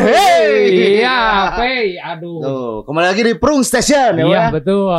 Hey. Iya, Pei. Aduh. Tuh, kembali lagi di Prung Station ya, Iya, Wak? betul.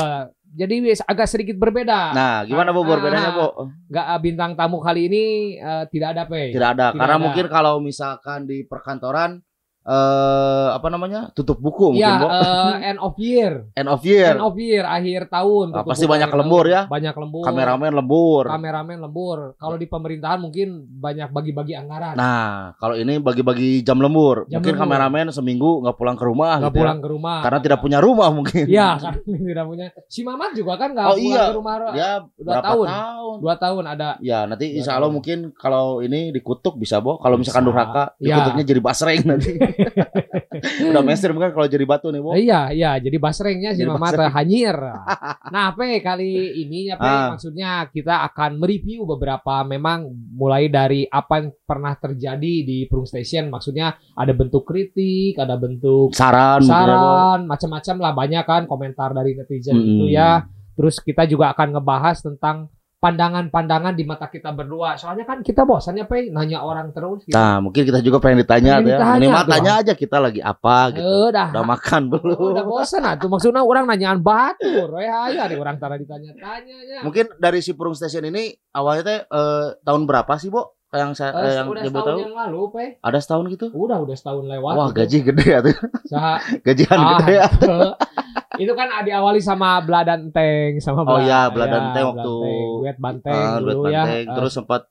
Jadi agak sedikit berbeda. Nah, gimana Bu Ah, bedanya, Bu? Nggak ah, bintang tamu kali ini eh, tidak ada, Pei. Tidak ada, Tidak karena ada. mungkin kalau misalkan di perkantoran eh apa namanya? tutup buku mungkin, Iya, Bu. eh, end of year. End of year. End of year, akhir tahun. Ah, tutup pasti banyak lembur tahun. ya? Banyak lembur. Kameramen lembur. Kameramen lembur. Kalau di pemerintahan mungkin banyak bagi-bagi anggaran. Nah, kalau ini bagi-bagi jam lembur. Jam mungkin lembur. kameramen seminggu nggak pulang ke rumah nggak gitu ya. pulang ke rumah. Karena tidak punya rumah mungkin. Iya, karena tidak punya. Si Mamat juga kan nggak Oh, pulang iya. ke rumah. Dia Dua tahun. tahun? Dua tahun ada. Ya, nanti Dua insya Allah tahun. mungkin kalau ini dikutuk bisa, Bo. Kalau misalkan durhaka, Ya. dikutuknya jadi basreng nanti. Udah mainstream kan kalau jadi batu nih, Bo. Iya, iya. Jadi basrengnya si basreng. hanyir. Nah, Pe, kali ini ya, Pe, Ah. maksudnya kita akan mereview beberapa memang mulai dari apa yang pernah terjadi di Prung Station. Maksudnya ada bentuk kritik, ada bentuk Saran, ya, saran, macam-macam lah banyak kan komentar dari netizen Mm-mm. itu ya. Terus kita juga akan ngebahas tentang pandangan-pandangan di mata kita berdua. Soalnya kan kita bosannya pe nanya orang terus gitu. Nah, mungkin kita juga pengen ditanya, Pengen ya. ditanya Minimal tuh. tanya aja kita lagi apa gitu. Eh, udah. Udah makan belum? Oh, udah bosan ah tuh maksudnya orang nanyaan batur we aya deh orang tara ditanya-tanya ya. Mungkin dari si Purung Station ini awalnya teh eh, tahun berapa sih, Bo? Yang saya Eh, eh, yang udah setahun tahu? yang lalu pe Ada setahun gitu? udah udah setahun lewat Wah, gitu. gaji gede ya tuh. Gajian Ah, gede ya. itu kan diawali sama Bladan Teng sama Oh Bla- iya, Bladan Teng waktu- Bladanteng, Duet Banteng duet dulu ya. banteng. Eh, Terus sempat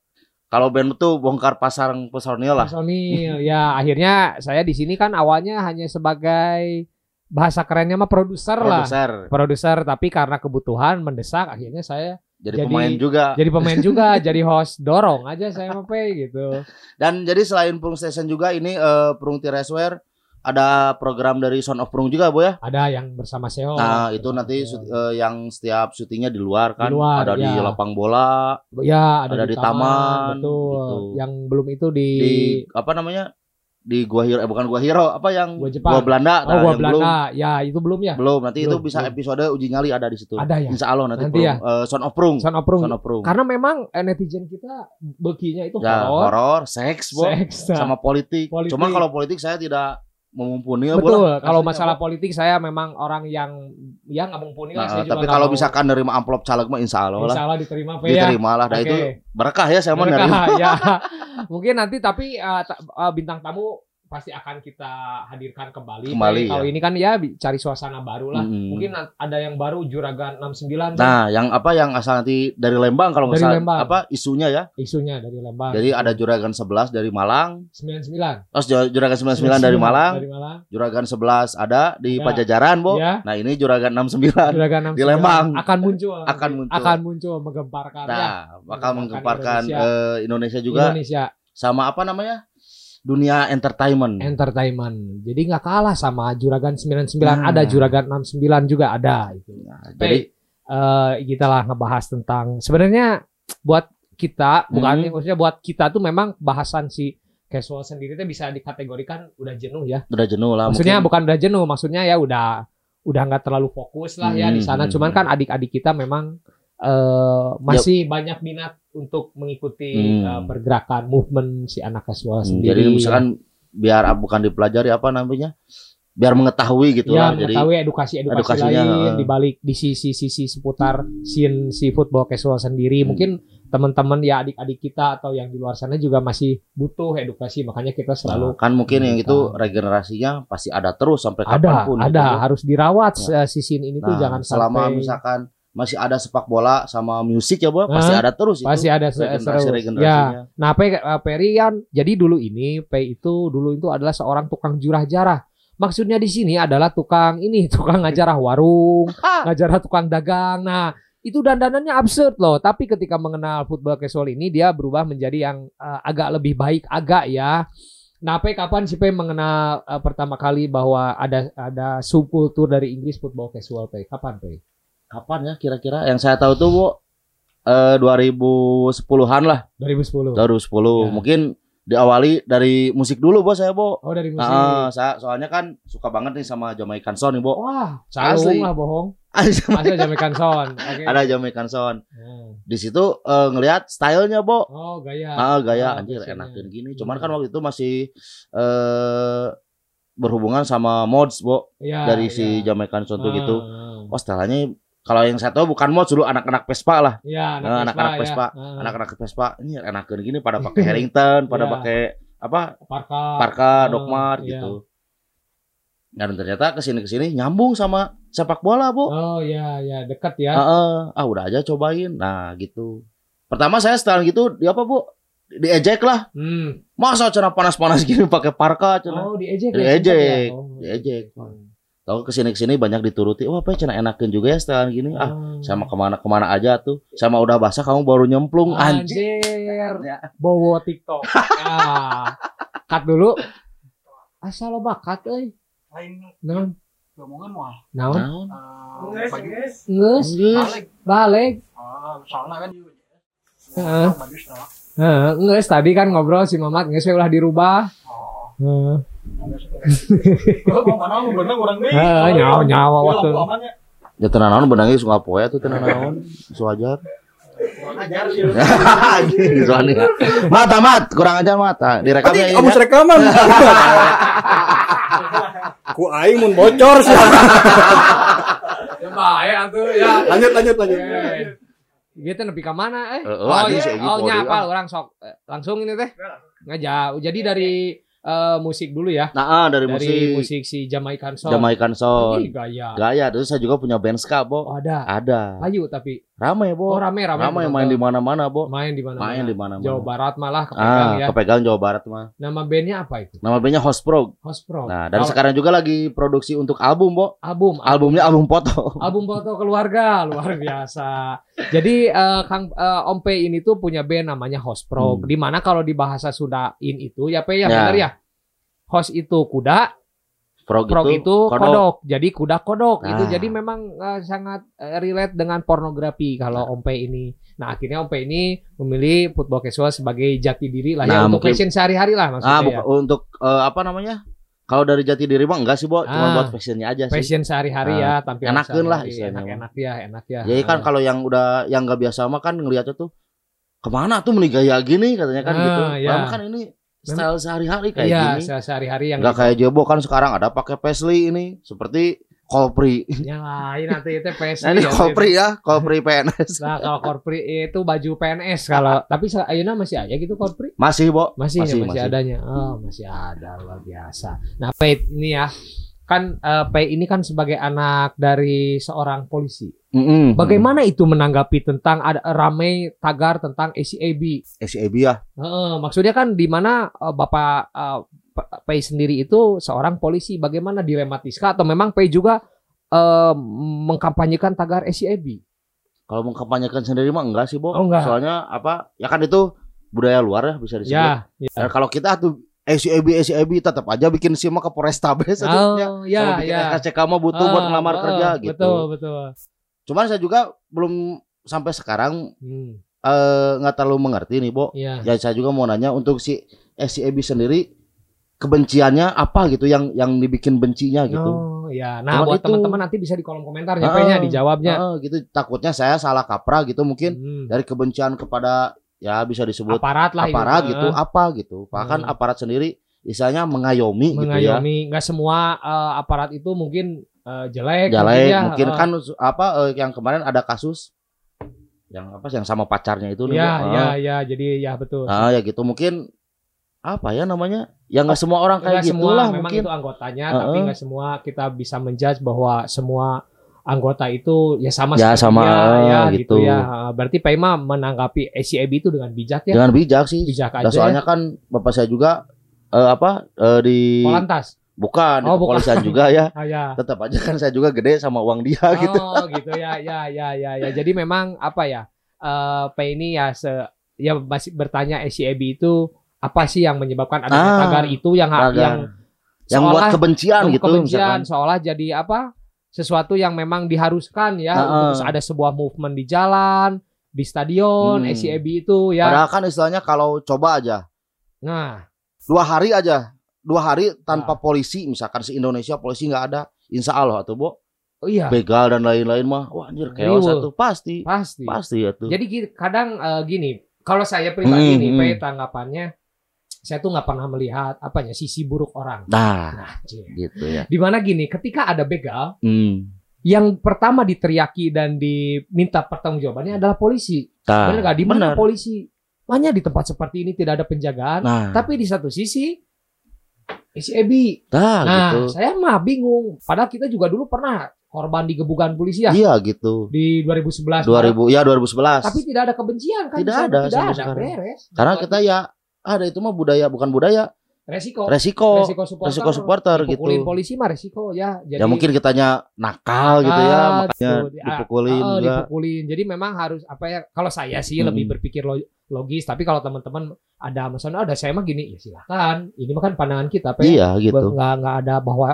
kalau band tuh bongkar pasang personil lah. personil ya akhirnya saya di sini kan awalnya hanya sebagai bahasa kerennya mah produser lah Produser. produser tapi karena kebutuhan mendesak akhirnya saya Jadi, Jadi- pemain juga. jadi pemain juga jadi host dorong aja saya mah gitu Dan jadi selain Prung Station juga ini eh, Prung Tireswear ada program dari Sound of Prung juga, Bu ya. ada yang bersama Seo Nah, itu nanti Seo. eh, yang setiap syutingnya di luar kan. Di luar, ada di ya. lapang bola, ya ada, ada di, di taman, taman, betul gitu. yang belum itu di, di apa namanya? Di Gua Hero eh bukan Gua Hero, apa yang Gua Jepang. Belanda. oh Nah, gua Belanda ya itu belum ya Belum, belum. Nanti itu Belum, bisa belum. episode uji nyali ada di situ. ada ya Insya Allah nanti, Nanti Prung. ya? Eh, Sound of Prung. Son of Prung. Sound of Prung. karena memang eh, netizen kita bekinya itu Ya, horor horor, seks, Bo. seks nah. sama politik. Politik. Cuma kalau politik saya tidak memumpuni ya, Bu, Betul, lah. kalau Aslinya, masalah Bu. politik saya memang orang yang ya nggak mumpuni lah. Nah, saya juga tapi kalau misalkan nerima amplop caleg mah insya Allah lah. Insya Allah diterima ya. Diterima lah. Nah Oke. itu berkah ya saya mau Berkah, nerima. ya. Mungkin nanti tapi ta- eh, bintang tamu pasti akan kita hadirkan kembali. Kembali. Kalau ya. ini kan ya cari suasana baru lah. Mm-mm. Mungkin ada yang baru Juragan 69 Pe. Nah, yang apa yang asal nanti dari Lembang kalau salah Lembang. apa isunya ya. isunya dari Lembang. Jadi ada Juragan 11 dari Malang, 99. terus Ju- Juragan 99 dari Malang, Dari Malang. Juragan 11 ada di Ya. Pajajaran, Bu. Ya. Nah, ini Juragan 69 Juragan 69 Di Lembang. akan muncul. Akan muncul. Akan muncul menggemparkan ya. Nah, bakal Menggemparkan Indonesia. eh, Indonesia juga Indonesia sama apa namanya? Dunia entertainment. entertainment. Jadi nggak kalah sama Juragan 99 Nah. ada Juragan 69 juga ada itu. Nah, Jadi jadi eh kita lah ngebahas tentang sebenarnya buat kita bukan Hmm. maksudnya buat kita tuh memang bahasan si casual sendiri tuh bisa dikategorikan udah jenuh ya. udah jenuh lah Maksudnya mungkin. bukan udah jenuh, maksudnya ya udah udah nggak terlalu fokus lah ya di Hmm, sana. hmm, Cuman hmm. kan adik-adik kita memang eh masih banyak minat untuk mengikuti Hmm. eh, pergerakan movement si anak casual Hmm, sendiri. Jadi misalkan biar ah, bukan dipelajari apa namanya? Biar mengetahui gitu ya lah. Jadi mengetahui edukasi-edukasi edukasinya, lain di balik di sisi-sisi seputar scene si football casual sendiri. Hmm. Mungkin teman-teman ya adik-adik kita atau yang di luar sana juga masih butuh edukasi. Makanya kita selalu Nah, kan mungkin yang Nah. itu regenerasinya pasti ada terus sampai ada kapan pun. ada gitu. harus dirawat Nah. eh, si scene ini tuh Nah, jangan selama sampai misalkan masih ada sepak bola sama musik ya, Bu, pasti ada terus itu. pasti ada se- regenerasi. Ya, nah Pe, eh, Perian, jadi dulu ini Pe itu dulu itu adalah seorang tukang jurah jarah. Maksudnya di sini adalah tukang ini, tukang ngajarah warung, ngajarah tukang dagang. Nah, itu dandanannya absurd loh. Tapi ketika mengenal football casual ini dia berubah menjadi yang eh, agak lebih baik agak ya. Nah, Pe kapan sih Pe mengenal eh, pertama kali bahwa ada ada subkultur dari Inggris football casual Pe? Kapan Pe? Kapan ya kira-kira? Yang saya tahu tuh, Bu, eh 2010-an lah, 2010. 2010. Ya. Mungkin diawali dari musik dulu bos saya bo. Oh dari musik. Nah, saya soalnya kan suka banget nih sama Jamaican Sound nih bo. Wah, Asli. lah bohong. Ada Masa Jamaican Sound. Oke. ada Jamaican Sound. Hmm. Di situ eh, ngelihat stylenya bo. Oh gaya. Ah gaya Oh, anjir fashionnya. enakin gini. Cuman Hmm. kan waktu itu masih eh berhubungan sama mods bo Iya, dari si iya. Jamaican Sound tuh gitu. ah. Oh stylenya kalau yang saya tahu bukan mods dulu anak-anak Vespa lah. Iya, anak-anak Vespa. ya. Ah, Anak-anak Vespa ini enakan gini pada pakai Harrington, pada Iya. pakai apa Parka. Parka, Ah, Dogmart iya. gitu. Dan ternyata ke sini ke sini nyambung sama sepak bola, Bu. Oh iya, iya dekat ya. Heeh. Ah, udah aja cobain. Nah, gitu. Pertama saya setelah gitu, di apa, Bu? Diejek lah. Hmm. Masa cina panas-panas gini pakai parka cina. Oh, diejek. ya, Diejek. sempet ya? Oh. Diejek. Tahu ke sini ke sini banyak dituruti. Wah, apa ya, cina enakin juga ya setelah gini. Ah, Ah. sama ke mana ke mana aja tuh. Sama udah basah kamu baru nyemplung. Anjir. Anjir. Ya. Bowo TikTok. ah. Cut dulu. Asal lo bakat euy. lain Naon? ngomongan mah Naon? Naon? eh, baju Geus balik balik. ah soalnya kan Heeh. Heeh, tadi kan ngobrol si Mamat geus we ulah dirubah. Heeh. Heeh, nyawa nyawa waktu. Ya tenan naon benangnya suka poe tuh tenan naon. Suajar. ajar sih soalnya. Mat, mat, kurang ajar mat. Direkam ya. kamu ya. rekaman. Ku aing mun bocor sih. Ya bae atuh ya. Lanjut lanjut lanjut. Gitu nepi ka mana eh? Eh, eh, Oh, iya. Egi oh nyapa orang sok Eh, langsung ini teh. Nggak jauh. Jadi dari eh, musik dulu ya. Nah, ah, dari, Dari musik, musik si Jamaican Soul. Jamaican Ih, Sound. gaya. Gaya, terus saya juga punya band ska, Oh, Bo. ada. Ada. Ayu tapi Ramai, Bo. oh rame rame. Ramai main di mana-mana, Bo. main di mana? Main di mana-mana. Jawa Barat malah kepegang Ah, ya. kepegang Jawa Barat mah. Nama bandnya apa itu? Nama bandnya Host Pro. Host Pro. Nah, dan sekarang juga lagi produksi untuk album, Bo. album Albumnya album foto. album foto keluarga luar biasa. Jadi eh, Kang eh, Om P ini tuh punya band namanya Host Pro. Hmm. Di mana kalau di bahasa Sundain itu ya P ya, Ya. benar ya. Host itu kuda, Frog, Frog itu, itu kodok. kodok. Jadi kuda kodok itu Nah. jadi memang eh, sangat eh, relate dengan pornografi kalau Om P ini. Nah, akhirnya Om P ini memilih football casual sebagai jati diri lah ya Nah, untuk mungkin- fashion sehari-hari lah maksudnya Ah, ya. buka, untuk eh, apa namanya? Kalau dari jati diri mah enggak sih, Bo. Cuma Ah. buat fashionnya aja sih. Fashion sehari-hari ya, tampilan enakeun lah istilahnya mah. Enak-enak ya, enak ya. Jadi kan kalau yang udah yang nggak biasa mah kan ngelihatnya tuh ke mana tuh meni gaya gini katanya kan Ah, gitu. Lama kan ini style sehari-hari kayak Iya, gini. se- sehari-hari yang Nggak kayak Jebo kan sekarang ada pakai Paisley ini seperti Colpri. yang lain nanti itu PSI Nah ini ya, Colpri ya, Colpri PNS. Nah, kalau Korpri itu baju PNS kalau tapi se- ayeuna masih aja gitu Korpri? Masih, Bo. Masih masih, Masih, masih masih. adanya. Oh, masih ada luar biasa. Nah, Pei ini ya kan eh, Pei ini kan sebagai anak dari seorang polisi. Mm-mm. Bagaimana itu menanggapi tentang ada ramai tagar tentang ACAB? SCAB ya. Heeh, maksudnya kan di mana eh, Bapak eh, P- Pei sendiri itu seorang polisi, bagaimana dilematis kah? atau memang Pei juga eh, mengkampanyekan tagar ACAB? Kalau mengkampanyekan sendiri mah enggak sih, Bo. Oh, enggak. Soalnya apa? Ya kan itu budaya luar ya bisa disebut. Ya, Dan kalau kita tuh SCAB SCAB tetap aja bikin SIM ke Polrestabes. Oh, Sama ya, bikin ya. SKCK mah butuh buat Ah, ngelamar ah, kerja gitu. Betul, betul. Cuman saya juga belum sampai sekarang Hmm, eh, nggak terlalu mengerti nih, Bo. ya. Ya saya juga mau nanya untuk si SCAB sendiri kebenciannya apa gitu yang yang dibikin bencinya gitu. Oh, ya. Nah, Cuman buat teman-teman nanti bisa di kolom komentar ya, Ah, P-nya dijawabnya. Heeh, gitu takutnya saya salah kaprah gitu mungkin Hmm, dari kebencian kepada ya bisa disebut aparat lah aparat itu. gitu, Eh, apa gitu. Bahkan Hmm. aparat sendiri istilahnya mengayomi, gitu ya. mengayomi. Nggak semua eh, aparat itu mungkin eh, jelek. Jelek, ya. mungkin Eh, kan apa eh, yang kemarin ada kasus yang apa yang sama pacarnya itu nih. Ya, Bo. ya, Ah. ya. Jadi ya betul. Ah, ya gitu mungkin apa ya namanya? Ya nggak semua orang kayak semua gitulah memang mungkin. itu anggotanya, Heeh. tapi nggak semua kita bisa menjudge bahwa semua anggota itu ya sama Ya, sama, ya gitu. gitu ya. Berarti Pema menanggapi ACAB itu dengan bijak ya. Dengan bijak sih. bijak aja. soalnya kan bapak saya juga eh, apa eh, di Polantas. bukan Oh, bukan. kepolisian juga ya. Ah, ya. Tetap aja kan saya juga gede sama uang dia gitu. Oh gitu ya ya ya ya ya. Jadi memang apa ya? eh P ini ya se ya masih bertanya SCAB itu apa sih yang menyebabkan adanya Ah, tagar itu yang tagar. yang Yang buat seolah- kebencian gitu kebencian misalkan. seolah jadi apa? Sesuatu yang memang diharuskan ya Ah, untuk ada sebuah movement di jalan, di stadion, Hmm. SCAB itu ya. Padahal kan istilahnya kalau coba aja Nah, Dua hari aja, dua hari tanpa Nah. polisi, misalkan se Indonesia polisi nggak ada, insya Allah tuh bo, oh iya, begal dan lain-lain mah, wah anjir Riweuh. tuh pasti, pasti. pasti ya tuh. Jadi kadang eh, gini, kalau saya pribadi Hmm, nih, hmm. Tanggapannya, saya tuh nggak pernah melihat apanya sisi buruk orang. Nah, Nah, gitu ya. di mana gini, ketika ada begal, Hmm. yang pertama diteriaki dan diminta pertanggungjawabannya adalah polisi. Nah, Benar nggak? Di mana polisi? Makanya di tempat seperti ini tidak ada penjagaan. Nah, Tapi di satu sisi, si Ebi. nah, Nah, gitu. saya mah bingung. Padahal kita juga dulu pernah korban digebukan polisi ya Iya gitu. di 2011. 2000 ya 2011. Tapi tidak ada kebencian kan? Tidak ada Tidak ada. sekarang. Beres. Karena kita ya ada itu mah budaya bukan budaya, resiko. resiko. resiko supporter. resiko supporter Dipukulin gitu. polisi mah resiko ya. Jadi ya mungkin kitanya nakal gitu ya, Ah, makanya ah, dipukulin ah, juga. dipukulin. Jadi memang harus apa ya? Kalau saya sih Mm-mm. lebih berpikir lo- logis. Tapi kalau teman-teman ada misalnya ada saya mah gini ya silakan. Ini mah kan pandangan kita. Pe. Iya gitu. nggak nggak ada bahwa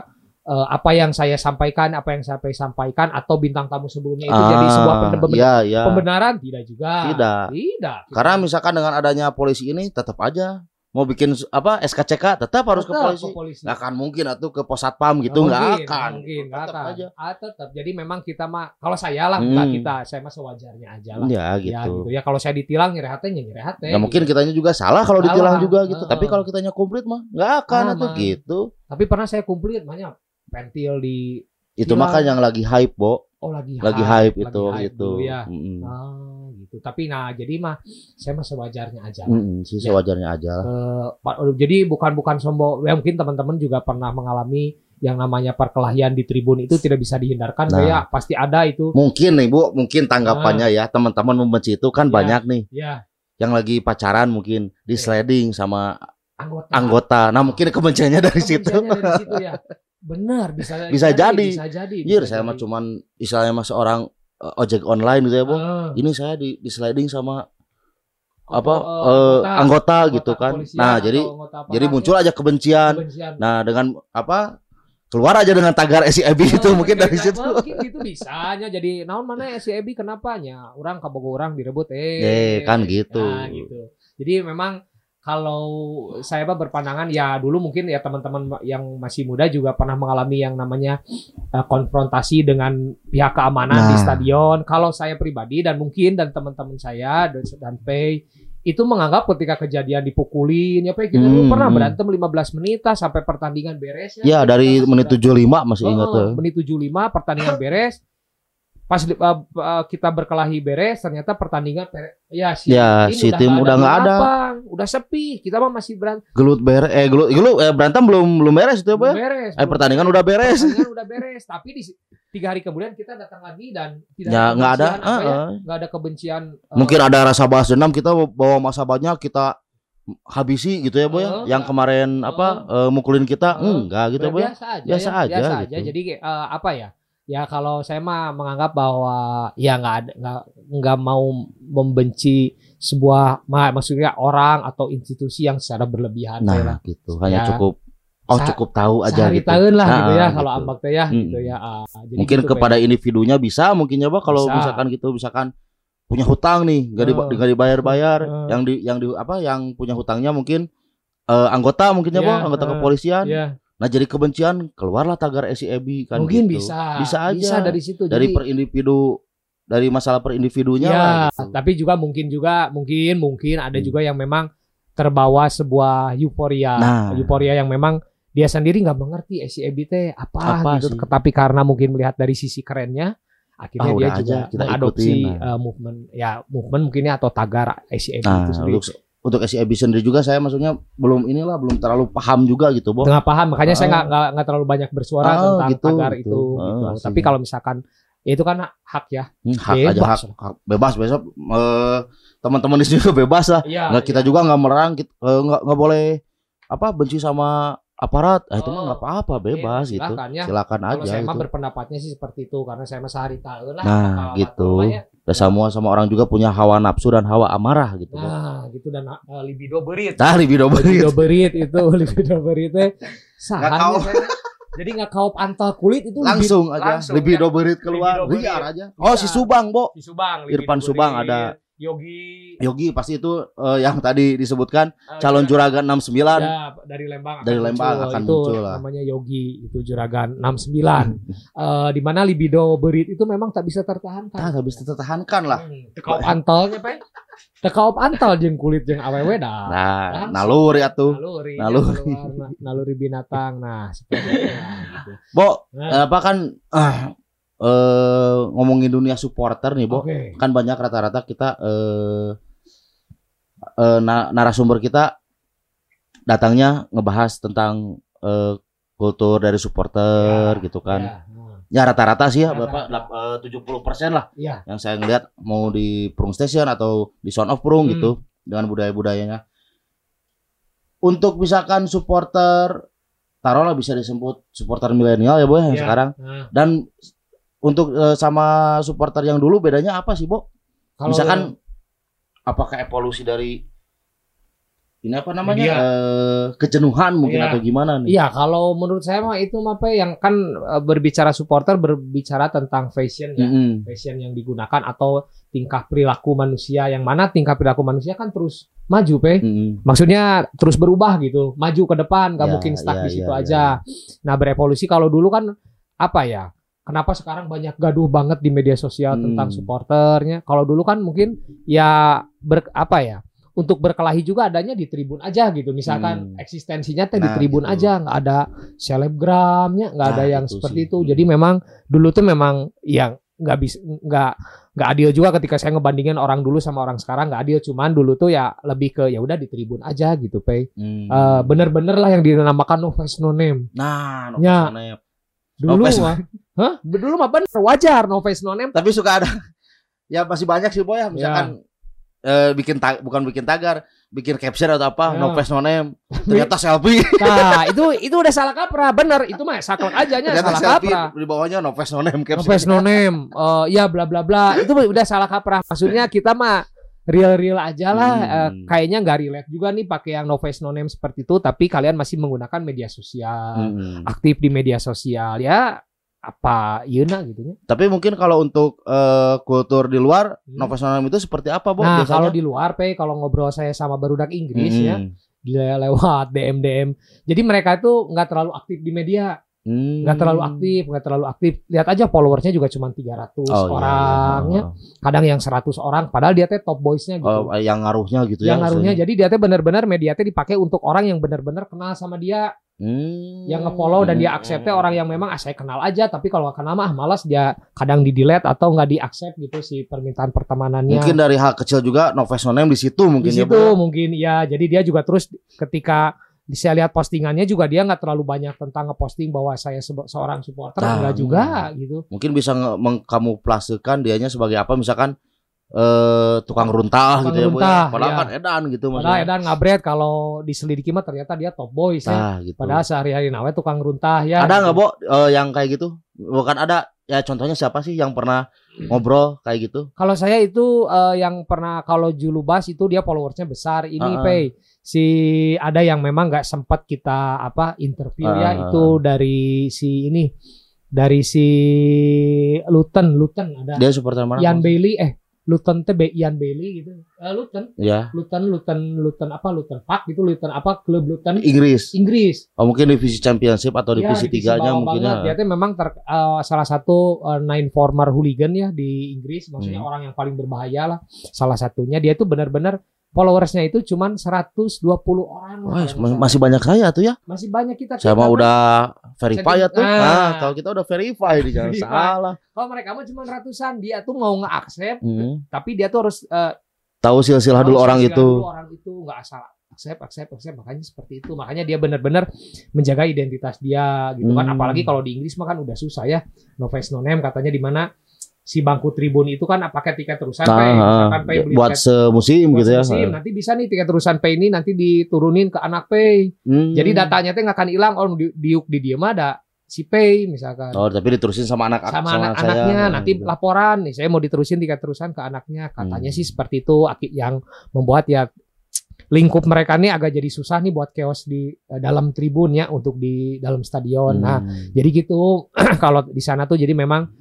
eh, apa yang saya sampaikan, apa yang saya sampaikan atau bintang tamu sebelumnya itu jadi sebuah Ah, pembe- Iya, iya. pembenaran tidak juga. Tidak. Tidak. Karena misalkan dengan adanya polisi ini tetap aja mau bikin apa SKCK tetap harus ke Tetap polisi. Nggak akan mungkin atuh ke pos satpam gitu Nggak akan. Mungkin, tetap akan. aja. Ah, tetap. Jadi memang kita mah kalau saya lah Hmm. kita, saya mah sewajarnya aja lah. Ya Ya gitu. gitu ya kalau saya ditilang nyeri hati ya hati. Ya mungkin kitanya juga salah kalau Salah. ditilang juga gitu. Heeh. Tapi kalau kitanya komplit mah nggak akan Ah, atuh mah. gitu. Tapi pernah saya kumpulin banyak pentil di Itu Tilang. mah kan yang lagi hype, Bo. oh lagi Lagi hype itu lagi hype gitu. dulu ya. Mm-mm. Ah, gitu. Tapi nah jadi mah saya mah sewajarnya aja. lah. Mm-mm, sih sewajarnya aja. Eh, Pak- jadi bukan bukan sombong. Ya mungkin teman-teman juga pernah mengalami yang namanya perkelahian di tribun itu tidak bisa dihindarkan. Nah. Kayak pasti ada itu. Mungkin nih Bu, mungkin tanggapannya ya teman-teman membenci itu kan Ya. banyak nih Ya yang lagi pacaran mungkin di Ya. sliding sama anggota. anggota. Nah mungkin kebenciannya dari situ. Dari situ ya. Benar bisa Bisa jadi. Bisa jadi. Bisa saya mah jadi. cuman istilahnya mah seorang eh, ojek online gitu ya, Bu. Ah, Ini saya di, di sliding sama apa oh, eh, anggota, anggota gitu kan. Nah, jadi anggota jadi muncul ya, aja kebencian. kebencian. Nah, dengan apa? Keluar aja dengan tagar SIAB itu Oh, mungkin dari kayak situ. Mungkin itu bisanya jadi naon mana si Ebi kenapanya orang kabogo orang direbut eh. Eh, kan gitu. Nah, gitu. Jadi memang kalau saya mah berpandangan ya dulu mungkin ya teman-teman yang masih muda juga pernah mengalami yang namanya eh, konfrontasi dengan pihak keamanan di Nah. stadion. Kalau saya pribadi dan mungkin dan teman-teman saya dan, dan Pei itu menganggap ketika kejadian dipukulin ya Pei kita Hmm, pernah hmm. berantem 15 menit sampai pertandingan beres Ya, dari Kita menit 75 masih Oh, ingat tuh. menit 75 pertandingan beres. Pas uh, uh, kita berkelahi beres ternyata pertandingan ya si, Ya, tim si tim udah nggak ada. udah sepi. Kita mah masih berantem Gelut beres eh gelut, gelut eh berantem belum belum beres itu ya, Bu? ya? beres. Eh pertandingan udah beres. Pertandingan udah beres, tapi di tiga hari kemudian kita datang lagi dan tidak Ya, nggak ada. kebencian, apa ya, Heeh. nggak ada kebencian. uh, Mungkin ada rasa balas dendam kita bawa masa banyak kita habisi gitu ya, Bu ya. Heeh, Yang kemarin apa eh, mukulin kita Heeh. enggak gitu, Bu ya. biasa aja, Biasa ya, aja biasa gitu. aja. Jadi uh, apa ya? Ya kalau saya mah menganggap bahwa ya nggak ada nggak nggak mau membenci sebuah ma- maksudnya orang atau institusi yang secara berlebihan kayak lah. Nah, gitu. Hanya Ya. cukup oh cukup tahu aja gitu. tahun lah Nah, gitu ya kalau gitu. ambak teh ya Hmm. gitu ya. Ah, jadi Mungkin gitu, kepada Pak. individunya bisa mungkin ya, Pak, kalau Bisa. misalkan gitu misalkan punya hutang nih, nggak di, nggak dibayar-bayar, Heeh. yang di yang di apa yang punya hutangnya mungkin eh, anggota mungkin ya, Iya, Pak, anggota heeh. kepolisian. Iya, Nah, jadi kebencian keluarlah tagar SIEB kan mungkin gitu. bisa. Bisa aja. dari situ. dari Jadi- per individu dari masalah per individunya Ya, lah gitu. tapi juga mungkin juga mungkin mungkin ada Hmm. juga yang memang terbawa sebuah euforia, Nah. euforia yang memang dia sendiri nggak mengerti SCB teh apa, Apa gitu. sih? Tapi karena mungkin melihat dari sisi kerennya, akhirnya Ah, dia juga aja, kita mengadopsi ikutin, nah. eh, movement ya movement mungkinnya atau tagar SCB Nah, itu sendiri. Untuk SIEB sendiri juga saya maksudnya belum inilah belum terlalu paham juga gitu, Bo. Tengah paham, makanya saya Ah. nggak nggak nggak terlalu banyak bersuara Ah, tentang gitu, tagar gitu. itu. Ah, gitu. Tapi kalau misalkan ya itu kan hak ya. Hmm, hak aja Bebas. hak, hak- bebas besok eh, teman-teman di sini juga bebas lah. Nggak kita iya. juga nggak melarang kita eh, nggak nggak boleh apa benci sama aparat. Eh, itu mah Oh. nggak apa-apa bebas Iya, gitu. silakan ya. Silakan Kalau aja saya mah gitu. berpendapatnya sih seperti itu karena saya mah sehari tahun lah. Nah, gitu. namanya. Dan semua sama orang juga punya hawa nafsu dan hawa amarah gitu. Nah, gitu dan uh, libido berit. Nah, libido Libido berit. berit itu libido berit teh sahan ya. Jadi nggak kaup antal kulit itu Langsung libido- aja langsung, libido ya. berit keluar. Libido berit. Liar aja. Oh, si Iya. Subang, Bo. di Subang. Irfan Subang berit. ada. Yogi Yogi pasti itu eh, yang tadi disebutkan eh, calon juragan- juragan 69. Ya, dari Lembang akan Dari Lembang muncul. akan itu muncul lah. namanya Yogi itu juragan 69 Eh di mana libido berit itu memang tak bisa tertahankan Ah, nggak bisa tertahankan lah. Hmm, tekaup antalnya pe tekaup antal jeung kulit jeung awewe dah Nah, Langsung. naluri atuh. naluri naluri. keluar, na- naluri binatang nah seperti itu Nah, gitu. Bo, Nah, apa kan ah, eh ngomongin dunia supporter nih, Bo. oke Kan banyak rata-rata kita eh eh, na- narasumber kita datangnya ngebahas tentang eh, kultur dari supporter Ya, gitu kan. Ya, nah, Ya rata-rata sih ya, Rata-rata. Bapak lap- eh, 70% lah ya yang saya ngeliat mau di Prung Station atau di Sound of Prung Hmm. gitu dengan budaya-budayanya. Untuk misalkan supporter taruhlah bisa disebut supporter milenial ya boy yang Iya. sekarang nah, dan untuk eh, sama supporter yang dulu bedanya apa sih, Bo? kalau Misalkan apakah evolusi dari ini apa namanya? Media. Eh, kejenuhan mungkin Iya. atau gimana nih? Iya, kalau menurut saya mah itu mah Pe, yang kan eh, berbicara supporter berbicara tentang fashion ya. Mm-mm. fashion yang digunakan atau tingkah perilaku manusia yang mana tingkah perilaku manusia kan terus maju pe Mm-mm. maksudnya terus berubah gitu maju ke depan nggak Ya, mungkin stuck ya, di situ ya, ya, aja nah berevolusi kalau dulu kan apa ya kenapa sekarang banyak gaduh banget di media sosial Hmm. tentang supporternya kalau dulu kan mungkin ya ber apa ya untuk berkelahi juga adanya di tribun aja gitu misalkan Hmm. eksistensinya teh di Nah, tribun gitu. aja nggak ada selebgramnya nggak ada Nah, yang itu seperti sih. itu jadi memang dulu tuh memang yang nggak bisa nggak nggak adil juga ketika saya ngebandingin orang dulu sama orang sekarang nggak adil cuman dulu tuh ya lebih ke ya udah di tribun aja gitu pe Hmm. Eh, bener-bener lah yang dinamakan no face no name nah, no Ya. sana ya. dulu No face, mah hah dulu mah bener wajar no face no name Tapi suka ada ya masih banyak sih boy ya misalkan eh, bikin tag, bukan bikin tagar, bikin caption atau apa, Ya. no face no name. Ternyata selfie. nah itu itu udah salah kaprah bener itu mah saklek aja nya salah selfie kaprah di bawahnya no face no name no caption. face no name Eh, ya bla bla bla itu udah salah kaprah maksudnya kita mah real real aja lah Hmm. Eh, kayaknya nggak relate juga nih pakai yang no face no name seperti itu tapi kalian masih menggunakan media sosial Mm-mm. aktif di media sosial ya apa Yuna gitu ya. Tapi mungkin kalau untuk eh, kultur di luar, Hmm. itu seperti apa, Bo? Nah biasanya? kalau di luar pe kalau ngobrol saya sama barudak Inggris ya Mm-mm. dia lewat DM DM jadi mereka itu nggak terlalu aktif di media Hmm. terlalu aktif nggak terlalu aktif lihat aja followersnya juga cuma 300 Oh, iya, orang iya. ya kadang yang 100 orang padahal dia teh top boysnya gitu Oh, yang ngaruhnya gitu ya. yang ngaruhnya jadi dia teh benar-benar media teh dipakai untuk orang yang benar-benar kenal sama dia Hmm. yang nge-follow dan dia accept teh orang yang memang ah saya kenal aja tapi kalau nggak kenal mah ah, malas dia kadang di delete atau nggak di accept gitu si permintaan pertemanannya Mungkin dari hal kecil juga no face no name di situ mungkin di ya, situ Bo. mungkin ya jadi dia juga terus ketika saya lihat postingannya juga dia nggak terlalu banyak tentang ngeposting bahwa saya seorang supporter Nah, enggak juga gitu Mungkin bisa mengkamuflasekan dianya sebagai apa misalkan eh tukang runtah Tukang gitu ya, Bu. runtah, ya. Padahal ya. kan edan gitu padahal maksudnya. Edan ngabret kalau diselidiki mah ternyata dia top boys ya Nah, gitu. padahal sehari-hari nawe tukang runtah ya ada nggak, Bo, eh, yang kayak gitu? Bukan ada ya contohnya siapa sih yang pernah ngobrol kayak gitu? Kalau saya itu eh, yang pernah kalau Julubas itu dia followersnya besar. Ini Ah, ah. Pay si ada yang memang nggak sempat kita apa interview ya Ah. itu dari si ini dari si Luten Luten ada Dia supporter mana? Ian? Bailey eh Luten teh Ian Bailey gitu. Eh, Luten Ya, Luten Luten Luten apa Luten Park gitu Luten apa klub Luten Inggris. Inggris. Oh, mungkin divisi championship atau Ya, divisi divisi tiganya mungkin banget. Dia ya. tuh memang ter- eh, salah satu eh, nine former hooligan ya di Inggris, maksudnya Hmm. orang yang paling berbahaya lah. Salah satunya dia itu benar-benar followersnya itu cuman 120 orang. Wah, nggak masih banyak saya tuh ya. masih banyak kita. Saya mah udah verify ya tuh. Ah. Nah, kalau kita udah verify di jangan salah. Kalau mereka mah cuma ratusan, dia tuh mau nge-accept, Hmm. tapi dia tuh harus eh, Tahu silsilah dulu orang itu. dulu orang itu nggak asal accept, accept, accept. Makanya seperti itu. Makanya dia benar-benar menjaga identitas dia gitu kan. Hmm. Apalagi kalau di Inggris mah kan udah susah ya. No face no name katanya di mana si bangku tribun itu kan pakai tiket terusan Nah, Pay. Misalkan Pay beli buat tiket semusim buat gitu ya. musim, nanti bisa nih tiket terusan Pay ini nanti diturunin ke anak Pay. Hmm. Jadi datanya teh nggak akan hilang. Oh di, diuk di dia mah ada si Pay misalkan. Oh, tapi diterusin sama anak sama saya. anak-anaknya nanti Gitu. laporan nih saya mau diterusin tiket terusan ke anaknya katanya Hmm. sih seperti itu yang membuat ya lingkup mereka nih agak jadi susah nih buat chaos di eh, dalam tribun ya untuk di dalam stadion. Nah, Hmm. jadi gitu kalau di sana tuh jadi memang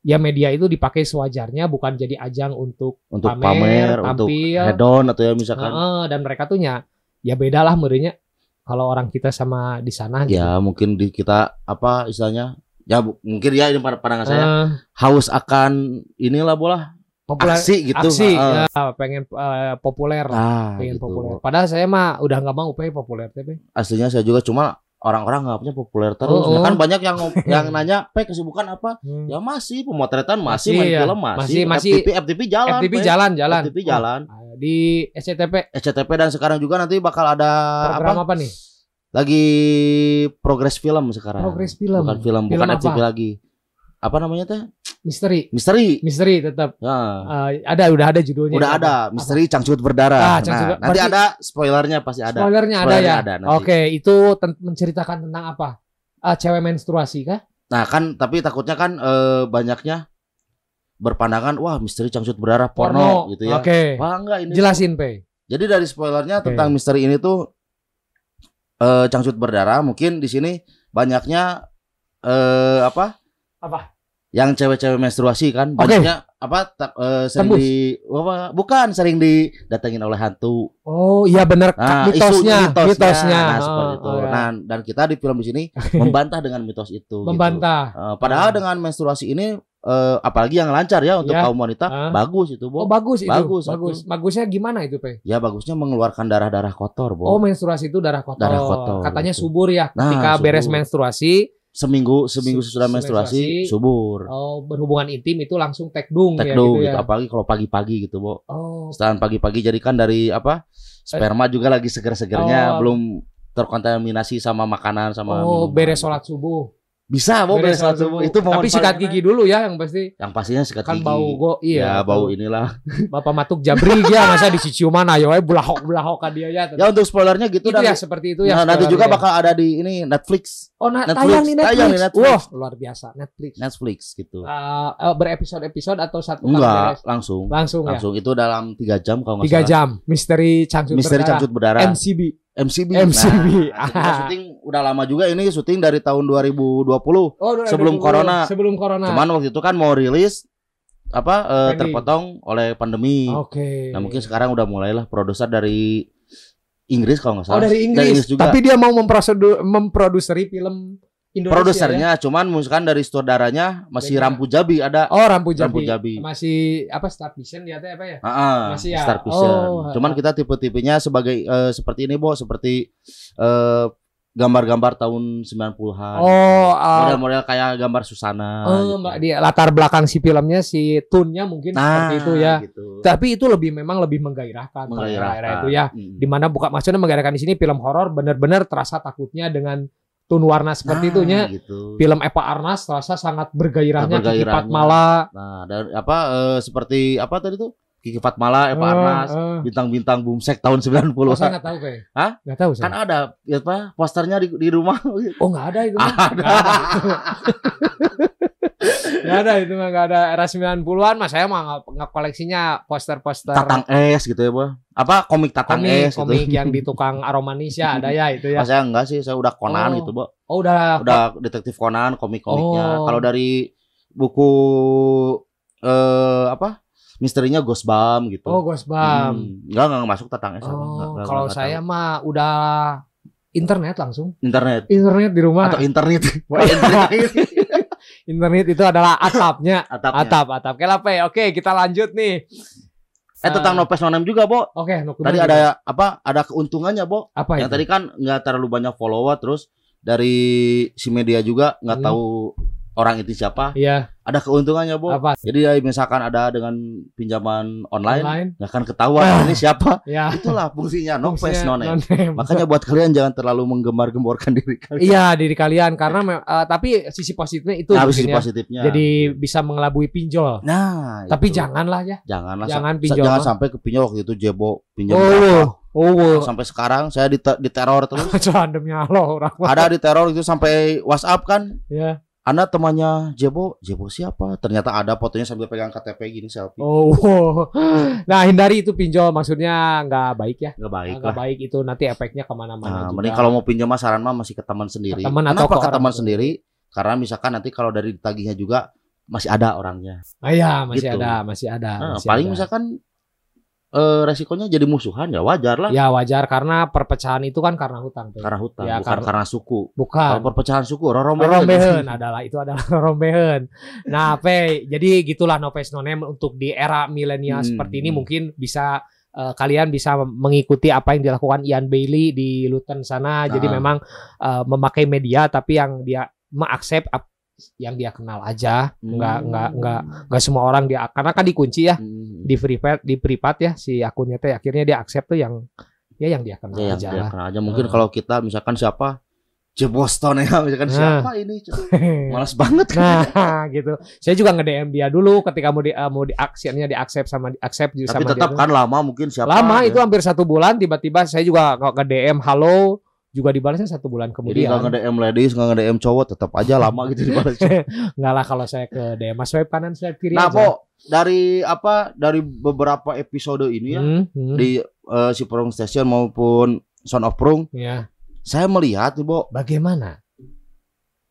ya media itu dipakai sewajarnya bukan jadi ajang untuk untuk pamer, pamer, untuk tampil. hedon atau ya misalkan Heeh, dan mereka tuh ya ya beda lah merenya kalau orang kita sama di sana gitu. ya mungkin di kita apa istilahnya ya bu- mungkin ya ini pada pandangan saya Eh, haus akan inilah bola populer aksi gitu aksi Heeh. ya, pengen eh, populer nah pengen gitu. populer. Padahal saya mah udah nggak mau pengen populer tapi aslinya saya juga cuma orang-orang nggak punya populer terus Oh, Nah, oh. kan banyak yang yang nanya pe kesibukan apa Hmm. ya masih pemotretan masih, Masih, main ya. film masih, Masih- masih- FTP FTP jalan FTP Pe. jalan jalan FTP jalan Oh, di SCTP SCTP dan sekarang juga nanti bakal ada program apa apa, nih lagi progres film sekarang progres film bukan film, Film bukan apa? FTP lagi apa namanya teh? Misteri. Misteri. Misteri tetap. Nah, Eh, ada udah ada judulnya. Udah ada misteri cangcut berdarah. Ah, nah, Cangcut Ber- nanti ada spoilernya pasti ada. Spoilernya ada Spoilernya ya? ada oke itu ten- menceritakan tentang apa? Ah, cewek menstruasi kah? Nah kan tapi takutnya kan eh, banyaknya berpandangan wah misteri cangcut berdarah porno, gitu ya. Oke. Wah enggak ini. Jelasin pe. Jadi dari spoilernya Oke. tentang misteri ini tuh eh cangcut berdarah mungkin di sini banyaknya eh apa? Apa? Yang cewek-cewek menstruasi kan Oke. banyaknya apa ta- eh, sering Tembus. di apa, bukan sering didatengin oleh hantu. oh iya benar Nah, isu mitosnya mitosnya, mitosnya Nah, Oh, seperti itu. oh, ya. Nah, dan kita di film di sini membantah dengan mitos itu gitu. membantah Eh, padahal Hmm. dengan menstruasi ini eh, apalagi yang lancar ya untuk Ya. kaum wanita Ah. bagus itu, oh Bo. bagus itu Bagus, bagus satu. bagusnya gimana itu pe ya bagusnya mengeluarkan darah-darah kotor, Bo. oh menstruasi itu darah kotor, Darah kotor, katanya gitu. subur ya Nah, ketika beres subur. menstruasi seminggu seminggu Se- sesudah menstruasi menstruasi. subur oh berhubungan intim itu langsung tekdung ya tekdo gitu gitu, ya apalagi kalau pagi-pagi gitu bo oh setelah pagi-pagi jadi kan dari apa sperma juga lagi seger-segernya Oh. belum terkontaminasi sama makanan sama oh minuman. beres sholat subuh bisa bo beres itu mohon tapi sikat gigi enak. dulu ya yang pasti. Yang pastinya sikat kan gigi. bau go iya ya bau inilah. Bapak matuk jabri ya masa di ciuman ayo ayo belahok belahok kan dia ya ya untuk spoilernya gitu itu dan ya seperti itu ya nah, nanti juga ya. bakal ada di ini Netflix. Oh nah, Netflix, tayang di Netflix, tayang di Netflix. wah luar biasa Netflix. Netflix gitu. Eh, eh, berepisode-episode atau satu kali enggak langsung. Langsung, langsung. Itu dalam tiga jam kalau ya tiga nggak salah. jam misteri cangcut misteri berdarah. cangcut berdarah. MCB MCB. MCB. Nah, syuting udah lama juga ini syuting dari tahun 2020. oh udah- Sebelum udah- corona. sebelum corona Cuman waktu itu kan mau rilis apa Pending. terpotong oleh pandemi. oke Nah, mungkin sekarang udah mulailah produser dari Inggris kalau nggak oh salah. dari Inggris juga. tapi dia mau memprosedur memproduseri film Indonesia ya? Produsernya cuman misalkan dari sutradaranya masih Beda. Rampu Jabi ada. oh Rampu Jabi. Rampu Jabi. masih apa Star Vision dia teh apa ya Ah, Masih ya? Star Vision. Oh, Cuman kita tipe-tipenya sebagai eh, seperti ini, Bo, seperti eh, gambar-gambar tahun 90-an. oh ah, Model-model kayak gambar Susana. oh, gitu. mbak dia latar belakang si filmnya si tune-nya mungkin Nah, seperti itu ya gitu. tapi itu lebih memang lebih menggairahkan Menggairahkan. itu ya Mm. di mana buka maksudnya menggairahkan di sini film horor benar-benar terasa takutnya dengan tone warna seperti Nah, itunya gitu. film Eva Arnas terasa sangat bergairahnya Kiki Bergairahnya. Fatmala Nah, dan apa eh, seperti apa tadi tuh? Kiki Fatmala, Eva Eh, Arnas, eh. bintang-bintang Boomsek tahun 90 Oh, saya nggak tahu kayak Hah? nggak tahu Kan saya ada ya apa? Posternya di, di rumah. oh nggak ada itu ada. nggak ada itu mah nggak ada era 90-an mas saya mah nggak- koleksinya poster-poster Tatang es gitu ya, Bu. Apa komik Tatang komik es gitu. komik yang di tukang aromanisya ada ya itu ya Mas saya enggak sih, saya udah Conan Oh. gitu, Bu. oh udah Udah detektif Conan, komik-komiknya. Oh. Kalau dari buku eh apa? Misterinya Ghost Bum gitu. oh Gosbam Hmm, enggak enggak masuk es. aku. Enggak, oh kalau saya tahu. mah udah internet langsung internet internet di rumah atau internet. Internet itu adalah atapnya Atapnya. atap atap Kelape oke kita lanjut nih Eh tentang Eh, Nopes Nonem juga, Bo. oke Nukun Tadi juga. ada apa? Ada keuntungannya, Bo. apa Yang itu tadi kan nggak terlalu banyak follower terus dari si media juga nggak Hmm. tahu orang itu siapa. iya Ada keuntungannya, Bo. apa Jadi ya, misalkan ada dengan pinjaman online online nggak akan ketahuan Ah. ini siapa. ya Itulah fungsinya Nopes fungsinya Nonem. non-name. Makanya buat kalian jangan terlalu menggembar-gemborkan diri kalian. iya diri kalian karena eh, tapi sisi positifnya itu Nah, sisi ya. positifnya. jadi bisa mengelabui pinjol nah, tapi itu. janganlah ya janganlah jangan sa- pinjol, jangan sampai ke pinjol waktu itu Jebo pinjam oh berapa. oh sampai sekarang saya dite- diteror terus ada di teror itu sampai WhatsApp kan ya Anda temannya Jebo? Jebo siapa? Ternyata ada fotonya sambil pegang KTP gini selfie. Oh nah hindari itu pinjol. Maksudnya nggak baik ya? Nggak baik nggak baik itu. Nanti efeknya ke mana-mana nah, mending kalau mau pinjam mah saran mah masih ke teman sendiri. Ke teman atau kenapa ke teman sendiri? karena misalkan nanti kalau dari ditagihnya juga masih ada orangnya. Ah, iya, masih Gitu. ada, masih ada. Nah, masih paling ada. misalkan eh, resikonya jadi musuhan ya wajar lah Ya wajar karena perpecahan itu kan karena hutang. Pe. karena hutang Ya, bukan karena- karena suku. Bukan. Kalau perpecahan suku. Rorombehan adalah itu adalah rorombehan. Nah, Pe, jadi gitulah Noves Nonem untuk di era milenial Hmm. seperti ini mungkin bisa eh, kalian bisa mengikuti apa yang dilakukan Ian Bailey di Luton sana. Jadi Ah. memang eh, memakai media tapi yang dia mengaccept ap- yang dia kenal aja. Enggak Hmm. enggak enggak enggak semua orang dia karena kan dikunci ya Hmm. di privat di privat ya si akunnya teh akhirnya dia accept tuh yang ya yang dia kenal Ya, yang aja dia lah. kenal aja. Mungkin Ah. kalau kita misalkan siapa C Boston ya, misalkan Nah. siapa ini? Malas banget. Nah, gitu. Saya juga nge-DM dia dulu ketika mau di uh, mau di aksinya di accept sama di accept Tapi sama tetap dia. kan lama mungkin siapa. lama ya. itu hampir satu bulan tiba-tiba saya juga nge DM halo juga dibalasnya satu bulan Jadi kemudian. nggak nge-DM ladies, nggak nge-DM cowok, tetap aja lama gitu dibalas. Enggak lah kalau saya ke DM Mas swipe kanan swipe kiri nah, aja. Po, dari apa? Dari beberapa episode ini ya Hmm, hmm. di eh, si Prung Station maupun Son of Prung, ya. saya melihat nih, Bo, Bagaimana?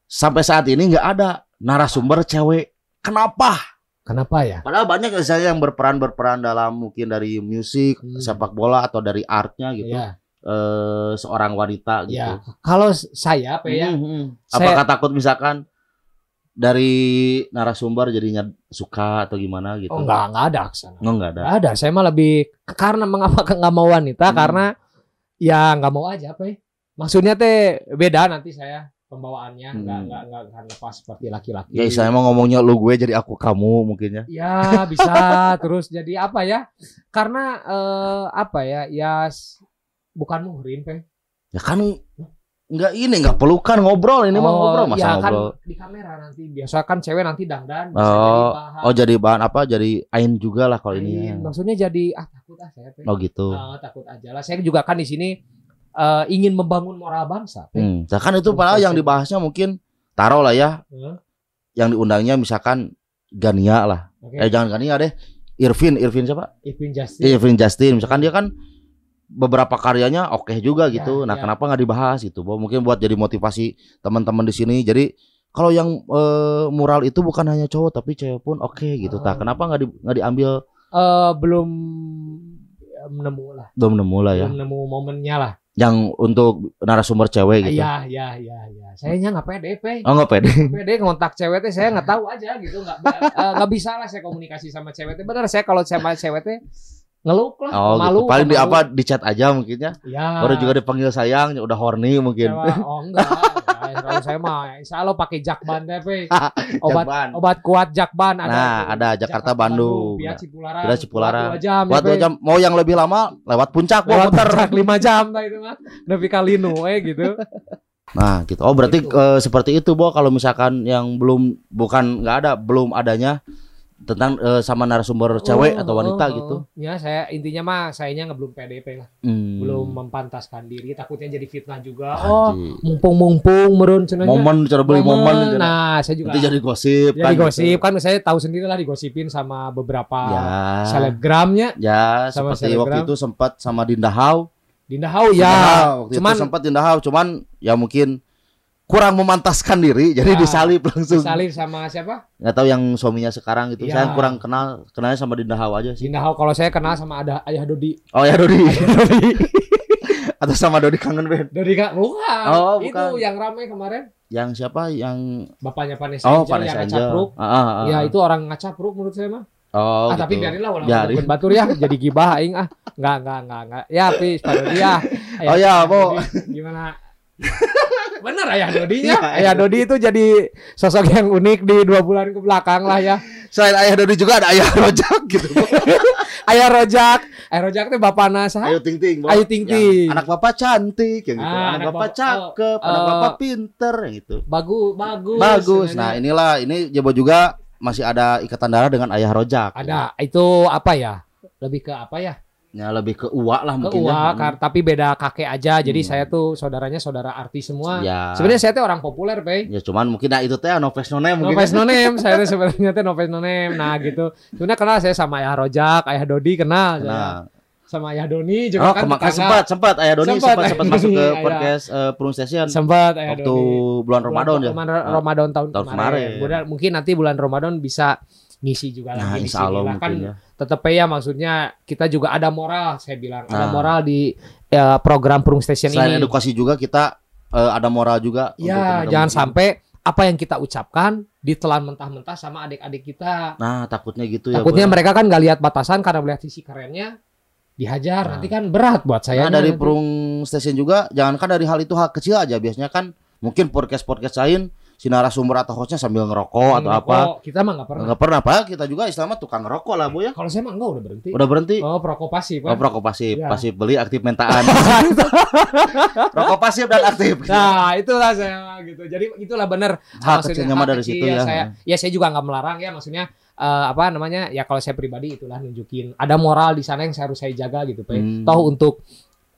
sampai saat ini nggak ada narasumber cewek. Kenapa? Kenapa ya? Padahal banyak saya yang berperan berperan dalam mungkin dari musik, Hmm. sepak bola atau dari artnya gitu. Ya. Eh, seorang wanita gitu. Ya. Kalau saya apa ya? Hmm, hmm. Saya- Apakah takut misalkan dari narasumber jadinya suka atau gimana gitu? Oh enggak, enggak ada ke sana. Oh, enggak ada. Nggak ada. Saya mah lebih karena mengapa nggak mau wanita Hmm. karena ya nggak mau aja apa ya. Maksudnya teh beda nanti saya pembawaannya Hmm. nggak nggak nggak akan lepas seperti laki-laki. Ya saya mau ngomongnya lu gue jadi aku kamu mungkin ya. Ya bisa terus jadi apa ya? Karena eh, apa ya? Ya bukan muhrim teh. Ya kan enggak ini enggak pelukan ngobrol ini mah ngobrol masa ya ngobrol. kan di kamera nanti biasa kan cewek nanti dangdan. bisa Oh, jadi bahan. Oh jadi bahan apa? Jadi ain juga lah kalau ini. Ya. Maksudnya jadi ah takut ah saya teh. Oh gitu. Ah, takut aja lah. Saya juga kan di sini eh, ingin membangun moral bangsa. teh. Hmm. Nah, kan itu padahal yang dibahasnya mungkin taruh lah ya Hmm. yang diundangnya misalkan Gania lah. Oke. Eh jangan Gania deh. Irvin, Irvin siapa? Ipin Justin. Iya, Irvin Justin. Misalkan dia kan beberapa karyanya oke juga gitu. Ya, nah, ya. kenapa nggak dibahas gitu? Mungkin buat jadi motivasi teman-teman di sini. Jadi kalau yang eh, mural itu bukan hanya cowok tapi cewek pun oke gitu. Nah, Oh. kenapa nggak di, diambil Eh, belum ya, nemu lah, belum nemu lah ya. belum nemu momennya lah. Yang untuk narasumber cewek gitu. Iya, iya, iya, iya. Saya nya nggak pede, pe. Oh nggak pede. Pede ngontak cewek teh saya nggak tahu aja gitu, nggak eh, nggak bisa lah saya komunikasi sama cewek teh. Bener saya kalau sama cewek teh ngeluk lah, Oh malu, gitu. Paling di apa di chat aja mungkin ya. Ya. Baru juga dipanggil sayang, udah horny mungkin. Sewa- Oh enggak. Ya, kalau saya mah insya Allah pakai jakban deh, pe. Obat Jakban. obat kuat jakban ada. Nah, ada Jakarta Bandung. Via Nah, Cipularang. Cipularang. Kuat dua jam. ya, dua jam, mau yang lebih lama lewat puncak, Lewat muter. puncak 5 jam lah itu mah. Nepi ka linu we gitu. Nah, gitu. Oh, berarti Gitu. eh, seperti itu, Bo. Kalau misalkan yang belum bukan nggak ada, belum adanya tentang eh, sama narasumber cewek Oh, atau wanita oh, gitu. oh. Ya, saya intinya mah sayanya nggak belum PDP lah. Hmm. Belum mempantaskan diri, takutnya jadi fitnah juga. Oh, mumpung-mumpung merun cenanya. momen cara beli momen, gitu. Nah, saya juga nanti jadi gosip jadi kan, gosip gitu. kan saya tahu sendiri lah digosipin sama beberapa Ya. selebgramnya. Ya, Sama seperti waktu selebgram. itu sempat sama Dinda Hau. Dinda Hau Dinda ya. Hau, waktu cuman itu sempat Dinda Hau, cuman ya mungkin kurang memantaskan diri jadi Ya, disalip langsung. salib sama siapa? Nggak tahu yang suaminya sekarang gitu. Ya. Saya kurang kenal, kenalnya sama Dinda Hau aja sih. Dinda Hau kalau saya kenal sama ada Ayah Dodi. Oh ya Dodi. Atau sama Dodi kangen band. Dodi Kak, bukan. Oh, Itu bukan. yang ramai kemarin. Yang siapa? Yang Bapaknya Vanessa Oh, Angel Vanessa yang Angel. ngacapruk. Ah, ah, ah. Ya itu orang ngacapruk menurut saya mah. Oh, ah tapi gitu. biarinlah ulah Biarin. batur ya jadi gibah aing ah. Enggak enggak enggak enggak. Ya please Pak Dodi ya. Oh, ya. Dodi, Gimana? Bener Ayah Dodinya. Iya, Ayah Dodi itu jadi sosok yang unik di dua bulan ke belakang lah ya. Selain ayah Dodi juga ada ayah Rojak gitu. Ayah Rojak. Ayah Rojak itu bapak nasa. Ayu Ting Ting. Ayu Ting Ting. Anak bapak cantik yang gitu. Ah, anak, anak bapak bapak- cakep, anak eh, bapak pinter yang gitu. Bagus, bagus. Bagus. Nah, inilah ini Jebo juga masih ada ikatan darah dengan ayah Rojak. ada itu apa ya? Lebih ke apa ya? Ya lebih ke uak lah Ke mungkin. Uwa, ya. kar- tapi beda kakek aja. Jadi Hmm. saya tuh saudaranya saudara artis semua. Ya. Sebenarnya saya tuh orang populer, Pe. Ya cuman mungkin nah itu teh no face no name No mungkin. face no name, saya tuh sebenarnya tuh no face no name. Nah gitu. Sebenarnya kenal saya sama Ayah Rojak, Ayah Dodi kenal. saya. Nah, sama Ayah Doni juga Oh, kan tetangga. sempat sempat Ayah Doni Sempat, sempat sempat masuk ke Ayah. podcast eh, Prung Station sempat Ayah waktu Doni. bulan Ramadan ya. Bulan Ramadan tahun, Tahun kemarin. kemarin. Mudah- mungkin nanti bulan Ramadan bisa ngisi juga Nah, lagi di sini lah. kan ya. tetap ya maksudnya kita juga ada moral saya bilang ada Nah. moral di ya, program Prung Station Selain ini edukasi juga kita eh, ada moral juga. untuk ya teman-teman jangan sampai apa yang kita ucapkan ditelan mentah-mentah sama adik-adik kita Nah takutnya gitu ya. takutnya Boy. mereka kan nggak lihat batasan karena melihat sisi kerennya dihajar Nah. nanti kan berat buat saya Nah dari Prung Station juga jangankan dari hal itu hal kecil aja biasanya kan mungkin podcast podcast lain si narasumber atau hostnya sambil ngerokok atau apa kita mah nggak pernah nggak pernah apa kita juga istilahnya tukang ngerokok lah bu ya kalau saya mah enggak udah berhenti udah berhenti oh perokok pasif Oh, kan rokok pasif, Ya. pasif beli aktif mentaan. rokok pasif dan aktif. Nah, itulah saya gitu. Jadi itulah benar. Hal kecilnya mah dari situ ya. Saya, ya saya juga nggak melarang ya. Maksudnya eh, apa namanya? Ya kalau saya pribadi itulah nunjukin ada moral di sana yang saya harus saya jaga gitu, Pak. Hmm. Toh untuk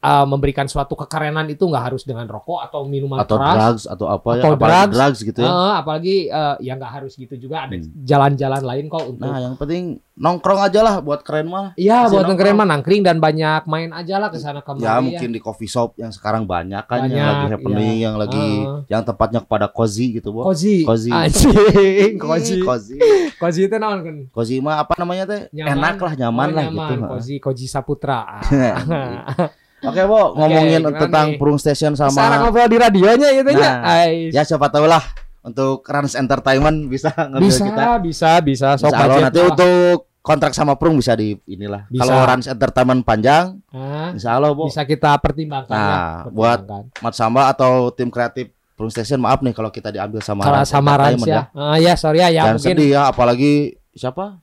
eh, memberikan suatu kekerenan itu nggak harus dengan rokok atau minuman atau keras. drugs atau apa ya, Atau apalagi drugs. drugs gitu ya. Eh, apalagi eh, ya nggak harus gitu juga ada Hmm. jalan-jalan lain kok untuk Nah, yang penting nongkrong aja lah buat keren mah. Iya buat nongkrong. nongkrong mah nangkring dan banyak main aja lah ke sana kemari Ya mungkin di coffee shop yang sekarang banyak kan Banyak, yang lagi happening, yang lagi Ah. yang tempatnya kepada cozy gitu, Bu. Cozy. Cozy. Anjing, cozy. Cozy. Cozy itu naon kan? Cozy mah apa namanya teh? Enak lah, nyaman Oh, lah nyaman. gitu. Cozy, Cozy Saputra. Oke, Bu, ngomongin tentang nih? Prung Station sama ngobrol di radionya gitu ya. Nah, Ais. ya siapa tahu lah untuk Rans Entertainment bisa ngambil bisa, kita. bisa, bisa. Sok Allah budget nanti lah. untuk kontrak sama Prung bisa di inilah. Bisa. Kalau Rans Entertainment panjang, Hah? Insya Allah Bu. bisa kita pertimbangkan ya. Nah, buat Pertimbangkan. Mat Samba atau tim kreatif Prung Station maaf nih kalau kita diambil sama Rans sama Rans Entertainment ya. Ah, ya, sorry ya, ya Dan mungkin sedih ya apalagi siapa?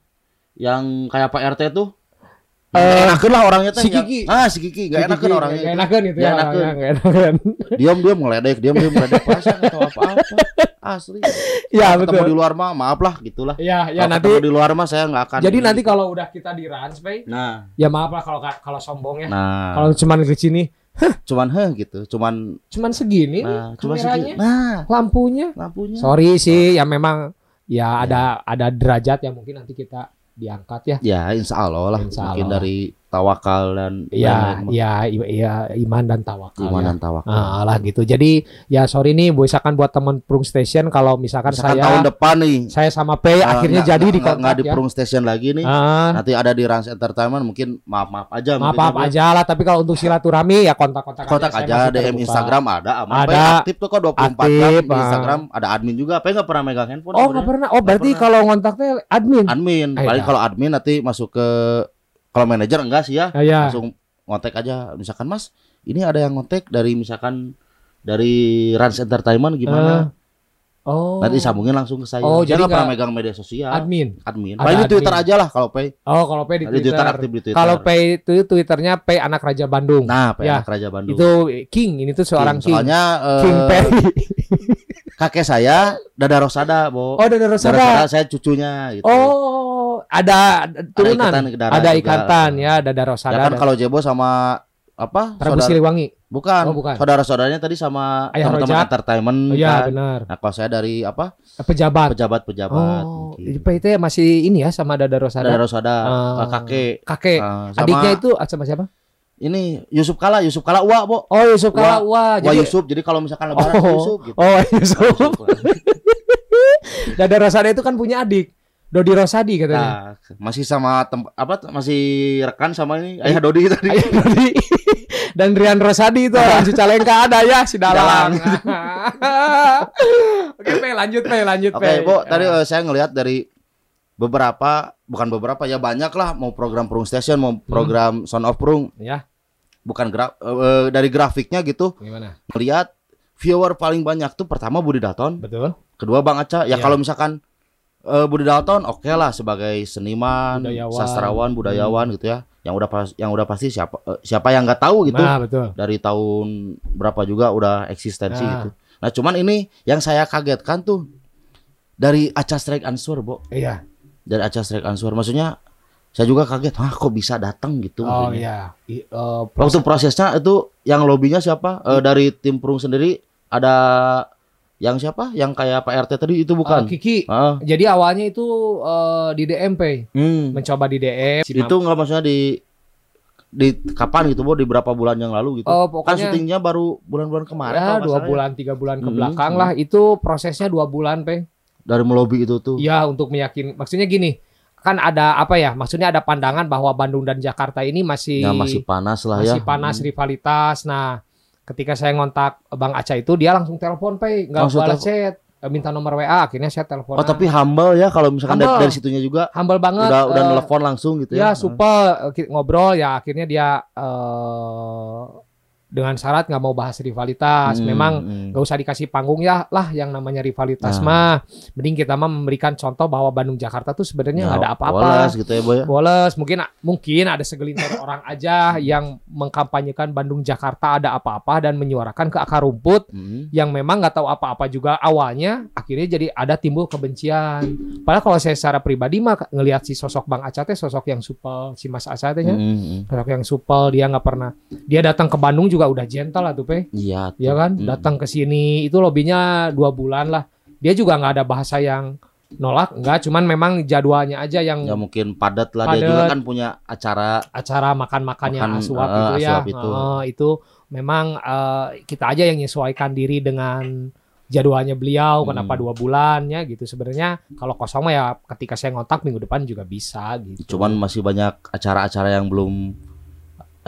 Yang kayak Pak RT tuh. Eh, Eh, enakan lah orangnya teh. si Kiki. Ah, si Kiki gak enakan orangnya. Gak itu. enakan gitu ya. Gak enakan. gak enakan. Diam diam ngeledek, diam diam ngeledek perasaan atau apa-apa. Asli. Ya, Kalau ketemu betul. di luar mah maaf lah gitulah. Ya, ya Kalau nanti ketemu di luar mah saya nggak akan. jadi nanti kalau udah kita di Rans, Bay, Nah, ya maaf lah kalau kalau sombong ya. nah. Kalau cuman ke sini cuman heh gitu, cuman cuman segini nah, nih cuma kameranya, segini. Nah, lampunya. lampunya. Sorry sih, ya memang ya ada ada derajat yang mungkin nanti kita diangkat ya. Ya, insya Allah lah. Insya Mungkin Allah. dari tawakal dan Ya, ya, ya iman dan tawakal. iman ya. dan tawakal. Ah, lah gitu. Jadi ya sorry nih, misalkan buat teman Prung Station kalau misalkan, Misalkan saya tahun depan nih saya sama P eh, akhirnya jadi di nggak- nggak kontrak di ya. Prung Station lagi nih. Ah, Nanti ada di Rans Entertainment mungkin maaf-maaf aja maaf maaf ya, aja lah, tapi kalau untuk silaturahmi ya kontak-kontak Kontak Saya aja masih DM terbuka. Instagram ada aman. Ada. Aktif tuh kok 24 jam Aktif, di ah. Instagram ada admin juga. Apa nggak pernah megang handphone? Oh, nggak pernah. Oh, berarti kalau ngontaknya admin. admin. Ah, Paling iya. kalau admin nanti masuk ke kalau manajer enggak sih ya. Ah, ya. Langsung ngontek aja misalkan Mas, ini ada yang ngontek dari misalkan dari Rans Entertainment gimana? Oh. Nanti sambungin langsung ke saya. Oh, Dia jadi nggak pernah megang media sosial. admin. admin. Ada Paling di. Twitter aja lah kalau Pay. Oh, kalau P di Di Twitter. Twitter aktif di Twitter. Kalau P itu Twitternya P anak Raja Bandung. Nah, Pay Ya, anak Raja Bandung. itu King, ini tuh seorang King. Soalnya eh, King Perry. kakek saya Dada Rosada, Bo. Oh, Dada Dada Rosada. Rosada saya cucunya gitu. Oh, ada turunan. ikatan darah Ada juga. ikatan ya, Dada Ya Rosada. kan dan kalau Jebo sama apa? Prabu saudara- Siliwangi. Bukan. Oh, bukan. Saudara-saudaranya tadi sama Ayah teman-teman entertainment Oh, iya, kan. benar. Nah, kalau saya dari apa? Pejabat. Pejabat-pejabat. Oh, mungkin. P itu ya masih ini ya sama Dada Rosada. Dada Rosada, eh, kakek. Kakek. Sama Adiknya itu ah, sama siapa? ini Yusuf Kala, Yusuf Kala Wa, Bo. Oh, Yusuf Kala. Wah Wah, jadi Yusuf, jadi kalau misalkan lebaran Oh. Yusuf gitu. Oh, Yusuf. Yusuf. Dada Rosada itu kan punya adik. Dodi Rosadi Nah, katanya. masih sama tem- apa masih rekan sama ini Ayah Dodi tadi. Ayo Dodi. Dan Rian Rosadi itu orang Cicalengka ada ya si Dalang. Oke, Pe, lanjut Pe, lanjut Oke, Pe. Bu, tadi eh, saya ngelihat dari beberapa bukan beberapa ya banyak lah mau program Prung Station mau program Sound of Prung Ya, bukan gra- eh, dari grafiknya gitu gimana? ngelihat viewer paling banyak tuh pertama Budi Dalton, Betul. kedua Bang Aca. Ya Iya. kalau misalkan eh, Budi Dalton oke lah sebagai seniman, Budayawan. sastrawan, budayawan gitu ya. Yang udah pas yang udah pasti siapa eh, siapa yang nggak tahu gitu. Nah, betul. Dari tahun berapa juga udah eksistensi Nah. gitu. Nah, cuman ini yang saya kagetkan tuh dari Aca Strike Answer, Bo. Iya. Dari Aca Strike Answer maksudnya saya juga kaget, "Hah, kok bisa datang gitu?" Oh iya. I- eh, Waktu prosesnya itu yang lobbynya siapa? Eh, dari tim Prung sendiri ada yang siapa? Yang kayak Pak RT tadi itu bukan? Kiki. Ah, Jadi awalnya itu eh, di DM Pe. hmm. mencoba di DM. Itu nggak maksudnya di di kapan gitu, Bo? Di berapa bulan yang lalu gitu? Oh, kan pokoknya syutingnya baru bulan-bulan kemarin ya, dua ya. bulan tiga bulan ke Hmm, belakang hmm. lah itu prosesnya dua bulan pe dari melobi itu tuh. ya untuk meyakin maksudnya gini kan ada apa ya maksudnya ada pandangan bahwa Bandung dan Jakarta ini masih Ya masih panas lah ya. masih panas rivalitas nah ketika saya ngontak Bang Aca itu dia langsung telepon pe nggak balas chat eh, minta nomor WA akhirnya saya telepon Oh tapi humble ya kalau misalkan dari, Humble. dari situnya juga humble banget udah udah eh, nelfon langsung gitu ya ya. super eh, ngobrol ya akhirnya dia eh dengan syarat nggak mau bahas rivalitas Hmm, memang hmm. Gak usah dikasih panggung ya lah yang namanya rivalitas Nah. mah. Mending kita mah memberikan contoh bahwa Bandung Jakarta tuh sebenarnya nggak ada Ya, apa-apa. Woles gitu ya, Boy ya. Boles, mungkin mungkin ada segelintir orang aja yang mengkampanyekan Bandung Jakarta ada apa-apa dan menyuarakan ke akar rumput Hmm. yang memang nggak tahu apa-apa juga awalnya akhirnya jadi ada timbul kebencian. Padahal kalau saya secara pribadi mah ngelihat si sosok Bang Aca teh sosok yang supel, si Mas Aca teh nya, Hmm, hmm. sosok yang supel, dia nggak pernah dia datang ke Bandung juga udah gentle lah tuh pe. Iya. tuh. Ya kan, Hmm. datang ke sini itu lobbynya dua bulan lah. Dia juga nggak ada bahasa yang nolak, enggak. Cuman memang jadwalnya aja yang Ya mungkin padat lah dia Padat. juga kan punya acara acara makan-makannya Makan, asuap eh, itu ya. asuap itu. Eh, itu memang eh, kita aja yang menyesuaikan diri dengan jadwalnya beliau. Hmm. Kenapa dua bulan ya gitu. Sebenarnya kalau kosong mah ya ketika saya ngontak minggu depan juga bisa gitu. cuman masih banyak acara-acara yang belum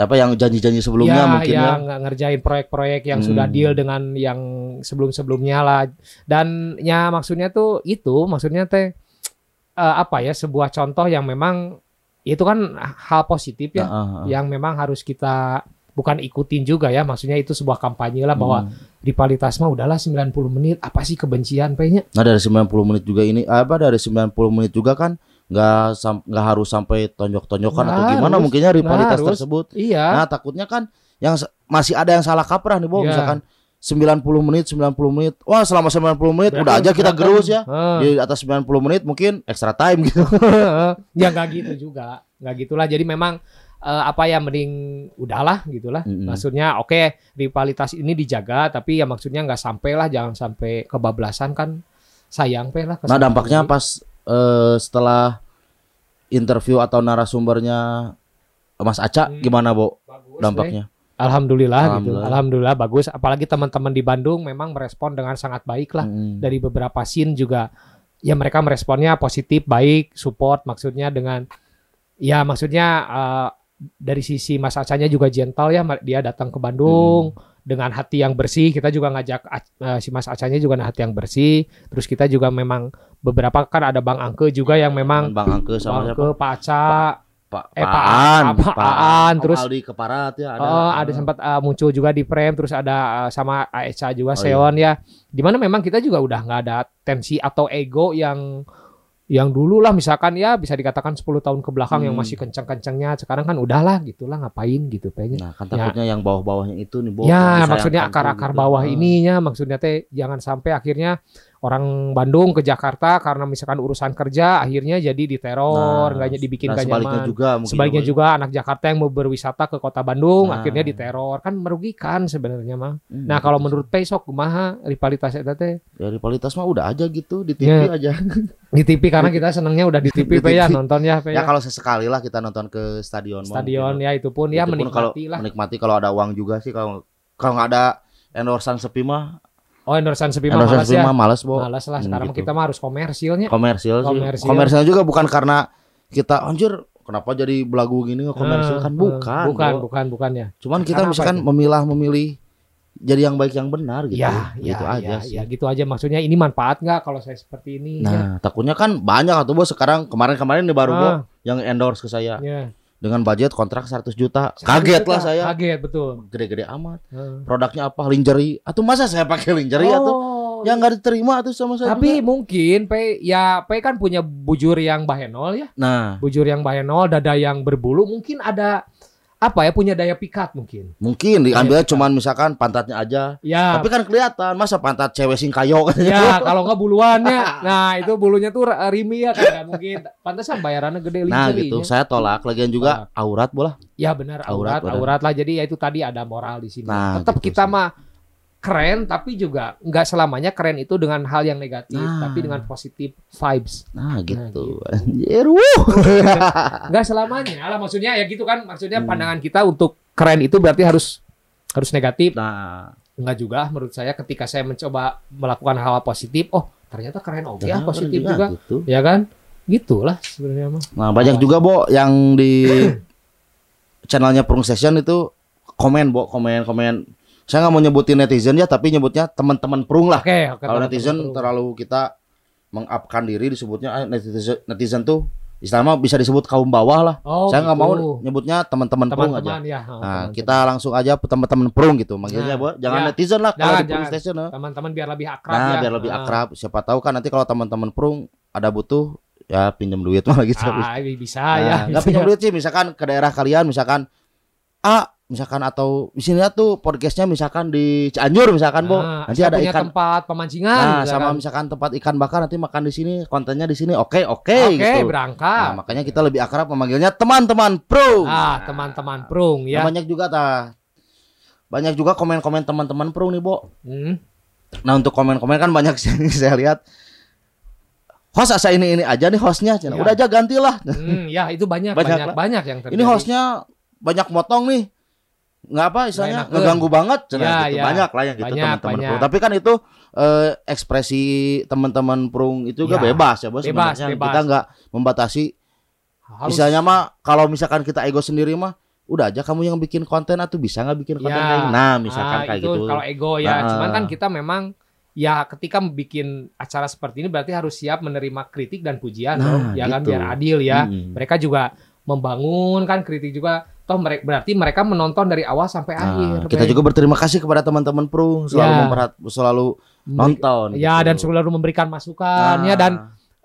apa yang janji-janji sebelumnya ya, mungkin ya. yang ngerjain proyek-proyek yang Hmm. sudah deal dengan yang sebelum-sebelumnya lah dan ya maksudnya tuh itu maksudnya teh eh, apa ya sebuah contoh yang memang itu kan hal positif ya ah, ah. yang memang harus kita bukan ikutin juga ya maksudnya itu sebuah kampanye lah bahwa Hmm. rivalitas mah udahlah 90 menit apa sih kebencian kayaknya Nah dari 90 menit juga ini apa dari 90 menit juga kan nggak nggak harus sampai tonjok-tonjokan atau gimana harus, mungkinnya rivalitas tersebut. iya Nah takutnya kan yang masih ada yang salah kaprah nih, Bo. Iya. Misalkan 90 menit, 90 menit. Wah, selama 90 menit Berantem, udah aja kita gerus ya. Heeh. Di atas 90 menit mungkin extra time gitu. ya nggak gitu juga nggak gitulah jadi memang eh, apa ya mending udahlah gitulah Mm-mm. maksudnya oke rivalitas ini dijaga tapi ya maksudnya nggak sampai lah jangan sampai kebablasan kan sayang pe lah Nah, dampaknya sini. pas eh, setelah interview atau narasumbernya Mas Aca Hmm. gimana, Bo? Bagus, Dampaknya? Alhamdulillah, gitu. Alhamdulillah. Alhamdulillah bagus. Apalagi teman-teman di Bandung memang merespon dengan sangat baik lah. Mm-mm. Dari beberapa scene juga, ya mereka meresponnya positif, baik, support. Maksudnya dengan, ya maksudnya eh, dari sisi Mas Acanya juga gentle ya. Dia datang ke Bandung dengan hati yang bersih. Kita juga ngajak eh, si Mas Acanya juga dengan hati yang bersih. Terus kita juga memang beberapa kan ada Bang Angke juga yang memang Bang Angke Bang sama siapa? Angke, Pak Aca, Pak eh, Pak Pak- Aan, Pak Aan, terus- Aldi Keparat ya ada. Oh, ada sempat uh, muncul juga di frame, terus ada uh, sama Aecha juga, Oh, Seon ya. Di mana memang kita juga udah nggak ada tensi atau ego yang yang dulu lah misalkan ya bisa dikatakan 10 tahun ke belakang yang Hmm. masih kencang-kencangnya sekarang kan udahlah gitulah ngapain gitu kayaknya. Nah, kan takutnya yang bawah-bawahnya itu nih, yang Ya, maksudnya akar-akar gitu. bawah Ah. ininya maksudnya teh jangan sampai akhirnya orang Bandung ke Jakarta karena misalkan urusan kerja akhirnya jadi diteror, Nah, nggak dibikin Nah, gak sebaliknya nyaman. juga mungkin Sebaliknya ya, Bo. juga anak Jakarta yang mau berwisata ke kota Bandung Nah. akhirnya diteror kan merugikan sebenarnya mah. Hmm, Nah kalau menurut Pesok kumaha rivalitas eta teh ya rivalitas mah udah aja gitu di TV Ya. aja. di TV karena kita senangnya udah di TV pe ya nonton ya pe Ya ya. kalau sesekali lah kita nonton ke stadion. Stadion ya itu pun ya Itu pun kalau menikmati lah. menikmati kalau ada uang juga sih kalau kalau nggak ada endorsan sepi mah Oh endorsan sepi mah sepi ya. males, Bo. Malas lah Hmm, sekarang gitu. kita mah harus komersilnya. Komersil sih. Komersil. Komersil juga bukan karena kita anjir kenapa jadi belagu gini nge-komersil Eh, kan eh, bukan. bukan, Bo. bukan, bukan ya. Cuman kita Karena misalkan memilah memilih jadi yang baik yang benar gitu. Ya, ya, gitu ya, aja ya, sih. ya, gitu aja. Maksudnya ini manfaat nggak kalau saya seperti ini? Nah, takutnya kan banyak atau bos sekarang kemarin-kemarin nih baru Ah. Bo, yang endorse ke saya ya. Dengan budget kontrak 100 juta. Kaget lah saya. Kaget betul. Gede-gede amat. Heeh. Produknya apa? Lingerie. Atau masa saya pakai lingerie atau Oh, yang nggak diterima tuh sama saya Tapi juga. mungkin Pe ya Pe kan punya bujur yang bahenol ya. Nah, Bujur yang bahenol, dada yang berbulu, mungkin ada apa ya punya daya pikat mungkin. mungkin diambil Iya, cuman misalkan pantatnya aja. Ya. Tapi kan kelihatan masa pantat cewek singkayo kan. ya kalau nggak buluannya. Nah, itu bulunya tuh ra- rimi ya kan mungkin. Pantesan bayarannya gede Nah gitu, saya tolak. Lagian juga aurat bola. Ya benar Aurat, aurat, aurat, lah. Jadi ya itu tadi ada moral di sini. Nah, Tetap gitu kita sih. mah keren tapi juga nggak selamanya keren itu dengan hal yang negatif Nah. tapi dengan positif vibes Nah, gitu. gitu. Anjir, wuh. nggak selamanya lah maksudnya ya gitu kan maksudnya Hmm. pandangan kita untuk keren itu berarti harus harus negatif Nah, nggak juga menurut saya ketika saya mencoba melakukan hal positif oh ternyata keren oke ya nah, positif bener juga gitu. ya kan gitulah sebenarnya mah Nah, banyak juga, Bo, yang di channelnya Prung Session itu komen, Bo, komen, komen. Saya nggak mau nyebutin netizen ya, tapi nyebutnya teman-teman Prung lah. oke oke Kalau netizen perlu. terlalu kita mengupkan diri disebutnya ah, netizen, netizen tuh Istilahnya bisa disebut kaum bawah lah. oh, Saya nggak gitu. mau nyebutnya teman-teman Prung aja. ya oh, Nah, kita langsung aja teman-teman Prung gitu manggilnya, Nah. Jangan ya. netizen lah kalau di. Station. eh. teman-teman biar lebih akrab Nah, ya biar lebih Ah. akrab. Siapa tahu kan nanti kalau teman-teman Prung ada butuh ya pinjam duit mah gitu. Ah, bisa Nah, ya. nggak pinjam duit sih misalkan ke daerah kalian misalkan A misalkan atau di sini tuh podcastnya misalkan di Cianjur misalkan Bo Ah, nanti ada ikan tempat pemancingan. nah misalkan. sama misalkan tempat ikan bakar nanti makan di sini kontennya di sini oke oke Oke, gitu berangkat. nah, makanya kita lebih akrab memanggilnya teman-teman pro ah, teman-teman prung Nah, ya. banyak juga ta banyak juga komen-komen teman-teman pro nih Bo Hmm. nah untuk komen-komen kan banyak sih saya lihat host asa ini ini aja nih hostnya. Ya. udah aja gantilah Hmm, ya itu banyak Banyak banyak banyak, yang terjadi. ini hostnya banyak motong nih nggak apa istilahnya ngeganggu banget Cina, Ya, gitu. ya. banyak lah yang gitu teman-teman. Prung. tapi kan itu eh, ekspresi teman-teman prung itu juga Ya. bebas ya bos Bebas, sebenarnya bebas. kita nggak membatasi Harus- misalnya mah kalau misalkan kita ego sendiri mah udah aja kamu yang bikin konten atau bisa nggak bikin konten Ya. kayak nah misalkan Ah, kayak itu gitu kalau ego ya. Nah. Cuman kan kita memang ya ketika bikin acara seperti ini berarti harus siap menerima kritik dan pujian Nah, dong. Ya kan gitu. biar adil ya. Mm-mm. Mereka juga membangun kan kritik juga. Toh mereka berarti mereka menonton dari awal sampai Nah, akhir. kita Pe. juga berterima kasih kepada teman-teman prung selalu Ya. memperhat selalu nonton Ya gitu. dan selalu memberikan masukannya Nah, dan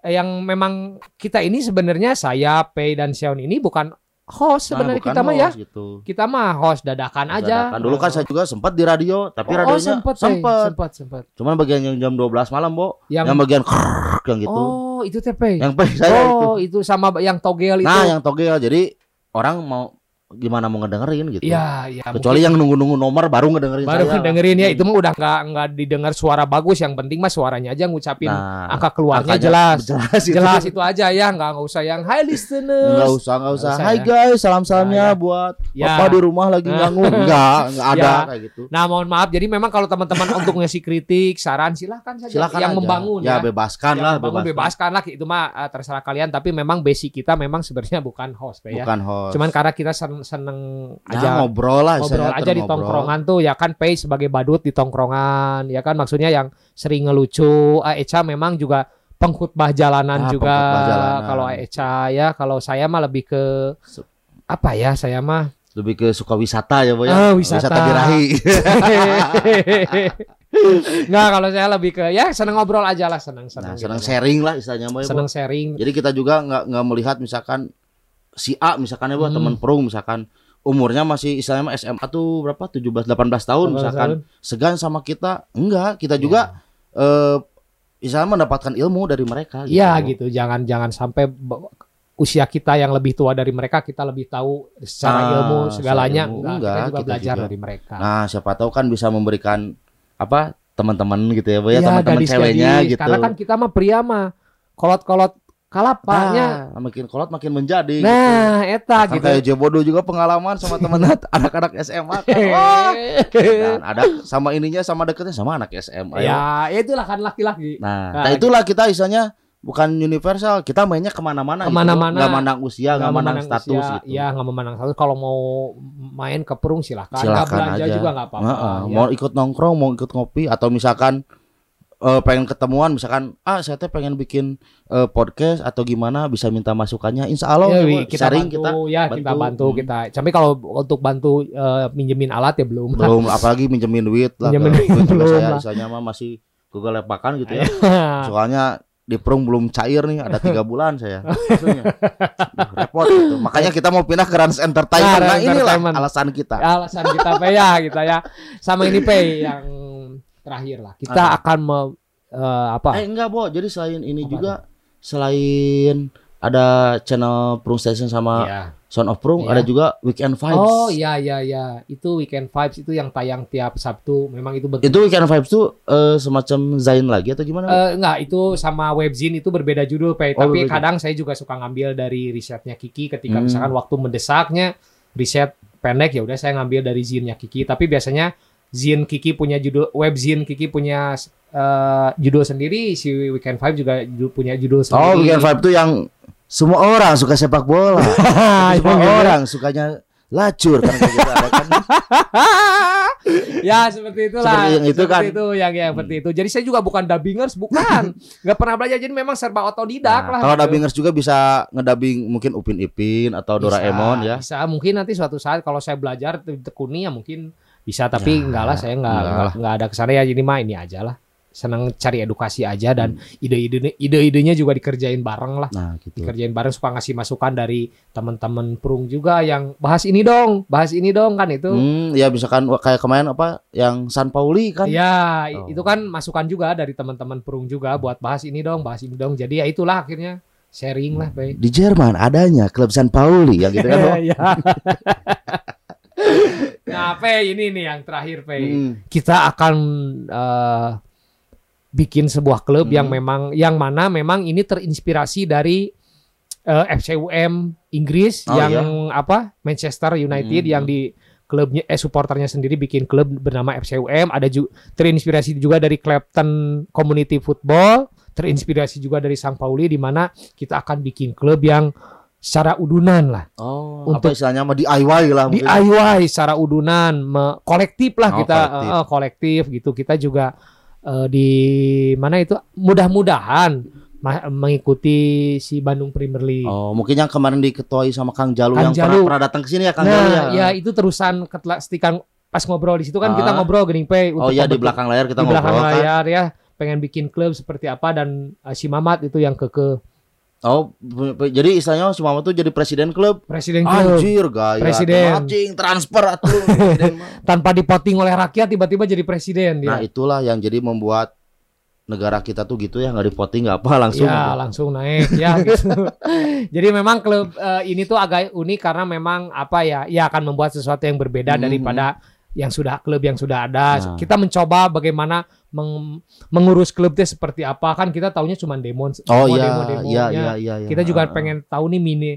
yang memang kita ini sebenarnya saya Pei dan Xiaon ini bukan host nah, sebenarnya bukan kita mah ya. gitu. Kita mah host dadakan aja. Dadakan. Dulu kan saya juga sempat di radio, tapi oh, radionya sempat, sempat. sempat, sempat. Cuman bagian yang jam 12 malam, Bo. Yang, Yang bagian yang gitu. oh itu Pei. Yang pe saya itu. oh itu. sama yang togel itu. Nah, yang togel. Jadi orang mau gimana mau ngedengerin gitu. ya, ya. Kecuali yang nunggu-nunggu nomor baru ngedengerin baru saya. dengerin ya itu mah udah nggak nggak didengar suara bagus yang penting mah suaranya aja ngucapin Nah, angka keluarnya jelas Jelas, itu. jelas itu aja ya nggak nggak usah yang hi Nggak listeners usah, nggak usah. Nggak usah, Hai ya. guys, salam-salamnya Ya, ya. buat Ya. Papa di rumah lagi ganggu. Enggak, enggak ada Ya. kayak gitu. Nah, mohon maaf. Jadi memang kalau teman-teman untuk ngasih kritik, saran silahkan saja. Silakan yang aja. membangun ya. ya. bebaskan Yang lah, membangun bebaskan. bebaskan lah. Itu mah eh, terserah kalian. Tapi memang basic kita memang sebenarnya bukan host, ya. Bukan host. Cuman karena kita seneng Ya, aja ngobrol lah, ngobrol aja di ngobrol. tongkrongan tuh ya kan Pei sebagai badut di tongkrongan ya kan maksudnya yang sering ngelucu Ah, Echa memang juga pengkhutbah jalanan Ah, juga kalau Echa ya kalau saya mah lebih ke apa ya saya mah Lebih ke suka wisata ya, Bu ya. Ah, wisata. birahi. Nggak kalau saya lebih ke ya seneng ngobrol aja lah seneng seneng Nah, senang gitu. sharing lah istilahnya, Bu. ya, seneng sharing Jadi kita juga nggak nggak melihat misalkan si A misalkan ya, Hmm. teman perung misalkan umurnya masih istilahnya SMA tuh berapa 17 18 tahun misalkan segan sama kita. Enggak, kita juga eh istilahnya mendapatkan ilmu dari mereka Iya gitu jangan jangan sampai usia kita yang lebih tua dari mereka kita lebih tahu secara Ah, ilmu segalanya ilmu. enggak, Enggak, kita juga kita belajar juga. dari mereka Nah, siapa tahu kan bisa memberikan apa teman-teman gitu ya, Bu ya, Iya, teman-teman ceweknya gitu. karena kan kita mah pria mah kolot-kolot kalapanya Nah, makin kolot makin menjadi gitu. nah eta Kan gitu kayak Jebodo juga pengalaman sama teman anak-anak SMA kan. Wah, Dan ada sama ininya sama deketnya sama anak SMA. ya. ya itulah kan laki-laki Nah, Nah, nah, itulah kita istilahnya bukan universal. Kita mainnya ke mana-mana. Ke mana-mana. Gitu. Nggak mandang usia, nggak mandang status usia. gitu. ya nggak memandang status kalau mau main ke perung silahkan Nggak Silakan belanja aja. juga nggak apa-apa Heeh, ya. Mau ikut nongkrong, mau ikut ngopi, atau misalkan eh, pengen ketemuan, misalkan ah saya teh pengen bikin eh, podcast atau gimana, bisa minta masukannya. Insya Allah Ya, kita sharing bantu kita ya kita bantu. bantu Hmm. kita tapi kalau untuk bantu eh, minjemin alat ya belum belum apalagi minjemin duit lah Minjemin duit belum saya lah. misalnya mah masih Google lepakan gitu ya soalnya di perung belum cair nih ada tiga bulan saya Maksudnya, Duh, repot gitu makanya kita mau pindah ke Rans Entertainment Nah, nah, inilah Entertainment. alasan kita alasan kita pe ya kita ya sama ini pe yang terakhir lah kita Apa? akan me, eh, apa eh enggak Bo jadi selain ini Apa juga selain ada channel Prung Station sama Iya. Sound of Prung, Iya. ada juga Weekend Vibes. Oh iya iya iya, itu Weekend Vibes itu yang tayang tiap Sabtu. Memang itu betul. Itu Weekend Vibes tuh eh, semacam Zain lagi atau gimana? Eh, enggak, itu sama webzine itu berbeda judul, Pe. Oh, Tapi berbeda. kadang saya juga suka ngambil dari risetnya Kiki ketika Hmm. misalkan waktu mendesaknya riset pendek ya udah saya ngambil dari zine-nya Kiki. Tapi biasanya zine Kiki punya judul webzine Kiki punya eh, judul sendiri, si Weekend Five juga ju- punya judul sendiri. oh, Weekend Vibes tuh yang semua orang suka sepak bola. semua Yang gitu. orang sukanya lacur kan gitu ada kan. ya seperti itulah. Seperti yang itu Seperti kan. itu yang yang seperti itu. Jadi saya juga bukan dubbingers, bukan. Nggak pernah belajar jadi memang serba otodidak Nah, lah. kalau gitu. dubbingers juga bisa ngedabing mungkin Upin Ipin atau Doraemon Bisa, ya. Bisa mungkin nanti suatu saat kalau saya belajar te- tekuni ya mungkin bisa tapi Ya, enggak lah saya enggak enggak enggak, enggak ada ke sana ya jadi mah ini aja lah. Senang cari edukasi aja dan ide-ide ide-idenya juga dikerjain bareng lah. Nah, gitu. Dikerjain bareng suka ngasih masukan dari teman-teman perung juga yang bahas ini dong, bahas ini dong kan itu. Hmm, ya misalkan kayak kemarin apa yang San Pauli kan. Ya, Oh. itu kan masukan juga dari teman-teman perung juga buat bahas ini dong, bahas ini dong. Jadi ya itulah akhirnya sharing lah. Di Jerman adanya klub San Pauli ya gitu kan. Bro. Iya. Pei ini nih yang terakhir, Pei. Hmm. Kita akan eh, bikin sebuah klub yang Hmm. memang yang mana memang ini terinspirasi dari eh, FCUM Inggris Oh, yang apa Manchester United Hmm. yang di klubnya eh supporternya sendiri bikin klub bernama FCUM ada juga terinspirasi juga dari Clapton Community Football terinspirasi juga dari Sang Pauli di mana kita akan bikin klub yang secara udunan lah Oh, Untuk- apa istilahnya mah DIY lah mungkin. DIY secara udunan me- kolektif lah Oh, kita kolektif. eh, kolektif gitu kita juga eh, di mana itu mudah-mudahan mengikuti si Bandung Premier League. Oh, mungkin yang kemarin diketuai sama Kang Jalu Kang yang Jalu. pernah, pernah datang ke sini ya Kang Jalu ya. nah, ya itu terusan ketelestikan pas ngobrol di situ kan kita Ah. ngobrol Gening Pei Oh iya di belakang layar kita di belakang ngobrol kan. layar ya pengen bikin klub seperti apa dan eh, si Mamat itu yang keke Oh, jadi istilahnya si Mama tuh jadi presiden klub. presiden klub Anjir gaya. Presiden. Anjing transfer atuh. tanpa dipoting oleh rakyat tiba-tiba jadi presiden Nah, dia. itulah yang jadi membuat negara kita tuh gitu ya nggak dipoting nggak apa langsung. ya langsung naik ya gitu. Jadi memang klub eh, ini tuh agak unik karena memang apa ya, ya akan membuat sesuatu yang berbeda Mhm. daripada yang sudah klub yang sudah ada. Nah. Kita mencoba bagaimana meng- mengurus klubnya seperti apa kan kita taunya cuma demo Oh semua iya, demo-demonya. iya iya iya. iya. Kita juga pengen tahu nih mini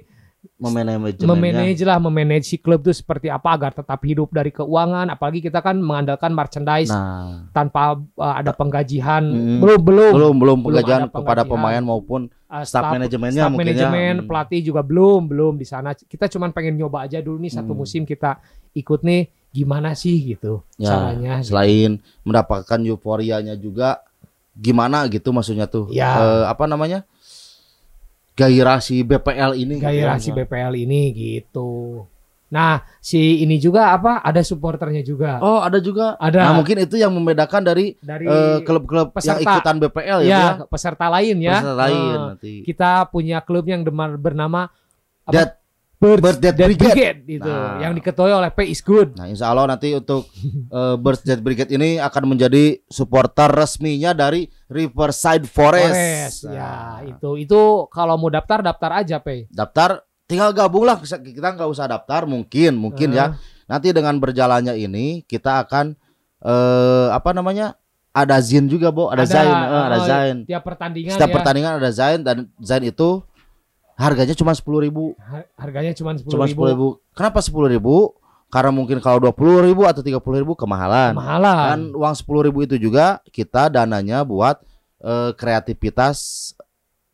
memanajemennya. memanage lah memanage si klub tuh seperti apa agar tetap hidup dari keuangan apalagi kita kan mengandalkan merchandise Nah, tanpa uh, ada penggajian Mm. belum belum belum belum ada kepada penggajian. pemain maupun uh, staff manajemennya staff ya. manajemen Hmm. pelatih juga belum belum di sana kita cuman pengen nyoba aja dulu nih satu Hmm. musim kita ikut nih gimana sih gitu Ya, caranya selain mendapatkan euforianya juga gimana gitu maksudnya tuh Ya. Eh, apa namanya gairah si BPL ini gitu gairah ya. si BPL ini gitu nah si ini juga apa ada supporternya juga oh ada juga Ada. nah mungkin itu yang membedakan dari dari eh, klub-klub yang peserta. ikutan BPL ya, ya ya peserta lain ya peserta lain Eh, nanti kita punya klub yang demar bernama apa? Birds Birds That That Brigade. Brigade, gitu Nah. yang diketuai oleh P is good Nah, insya Allah nanti untuk eh, Birds Dead Brigade ini akan menjadi supporter resminya dari Riverside Forest. Forest Nah, ya itu itu kalau mau daftar daftar aja P Daftar tinggal gabung lah kita nggak usah daftar mungkin mungkin ya. Nanti dengan berjalannya ini kita akan eh apa namanya? Ada Zin juga, Bo. Ada, Ada, Zain, eh, ada oh, Zain. tiap pertandingan Setiap ya pertandingan ada Zain dan Zain itu harganya cuma sepuluh ribu, har- harganya cuma sepuluh cuma sepuluh ribu. Kenapa sepuluh ribu? Karena mungkin kalau dua puluh ribu atau tiga puluh ribu kemahalan. mahalan Dan uang sepuluh ribu itu juga kita dananya buat eh, kreativitas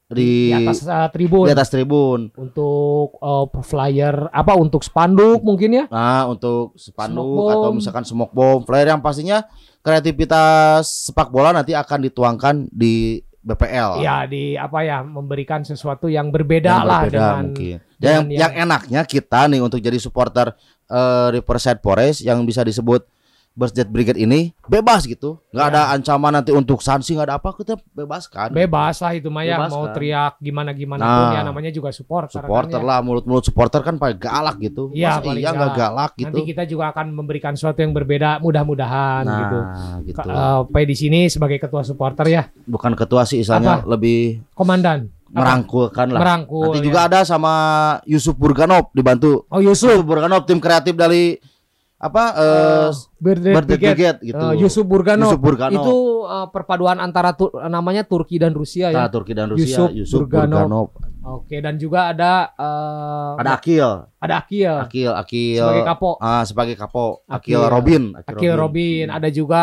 di, di atas uh, tribun di atas tribun. untuk uh, flyer apa untuk spanduk mungkin ya Nah, untuk Smoke spanduk bomb. atau misalkan smoke bomb, flyer yang pastinya kreativitas sepak bola nanti akan dituangkan di BPL. ya di apa ya memberikan sesuatu yang berbeda Yang lah berbeda dengan mungkin. dengan yang, yang- yang enaknya kita nih untuk jadi supporter eh, Riverside Forest yang bisa disebut Birthday Brigade ini bebas gitu, nggak Ya. ada ancaman nanti untuk sanksi nggak ada apa kita bebaskan. bebas lah itu Maya mau teriak gimana gimana Nah. pun ya namanya juga supporter supporter kan ya. lah mulut-mulut supporter kan paling galak gitu. Iya, Masa paling iya nggak galak. gitu. nanti kita juga akan memberikan sesuatu yang berbeda mudah-mudahan nah, gitu gitu. Uh, P di sini sebagai ketua supporter ya Bukan ketua sih istilahnya lebih komandan merangkulkan lah. Merangkul. Nanti ya. juga ada sama Yusuf Burganov dibantu. Oh Yusuf. Yusuf Burganov tim kreatif dari apa eh Birthday Birthday Brigade. Gitu. Eh, Yusuf Burganov. Yusuf Burganov. Itu eh, perpaduan antara Tur- namanya Turki dan Rusia ya. Nah, Turki dan Rusia Yusuf Yusuf, Burganov. Burganov. Oke, dan juga ada eh, Ada Akil, ada Akil Akil, Akil sebagai kapo. ah sebagai kapo. Akil, Akil. Robin, Akil Robin, ada juga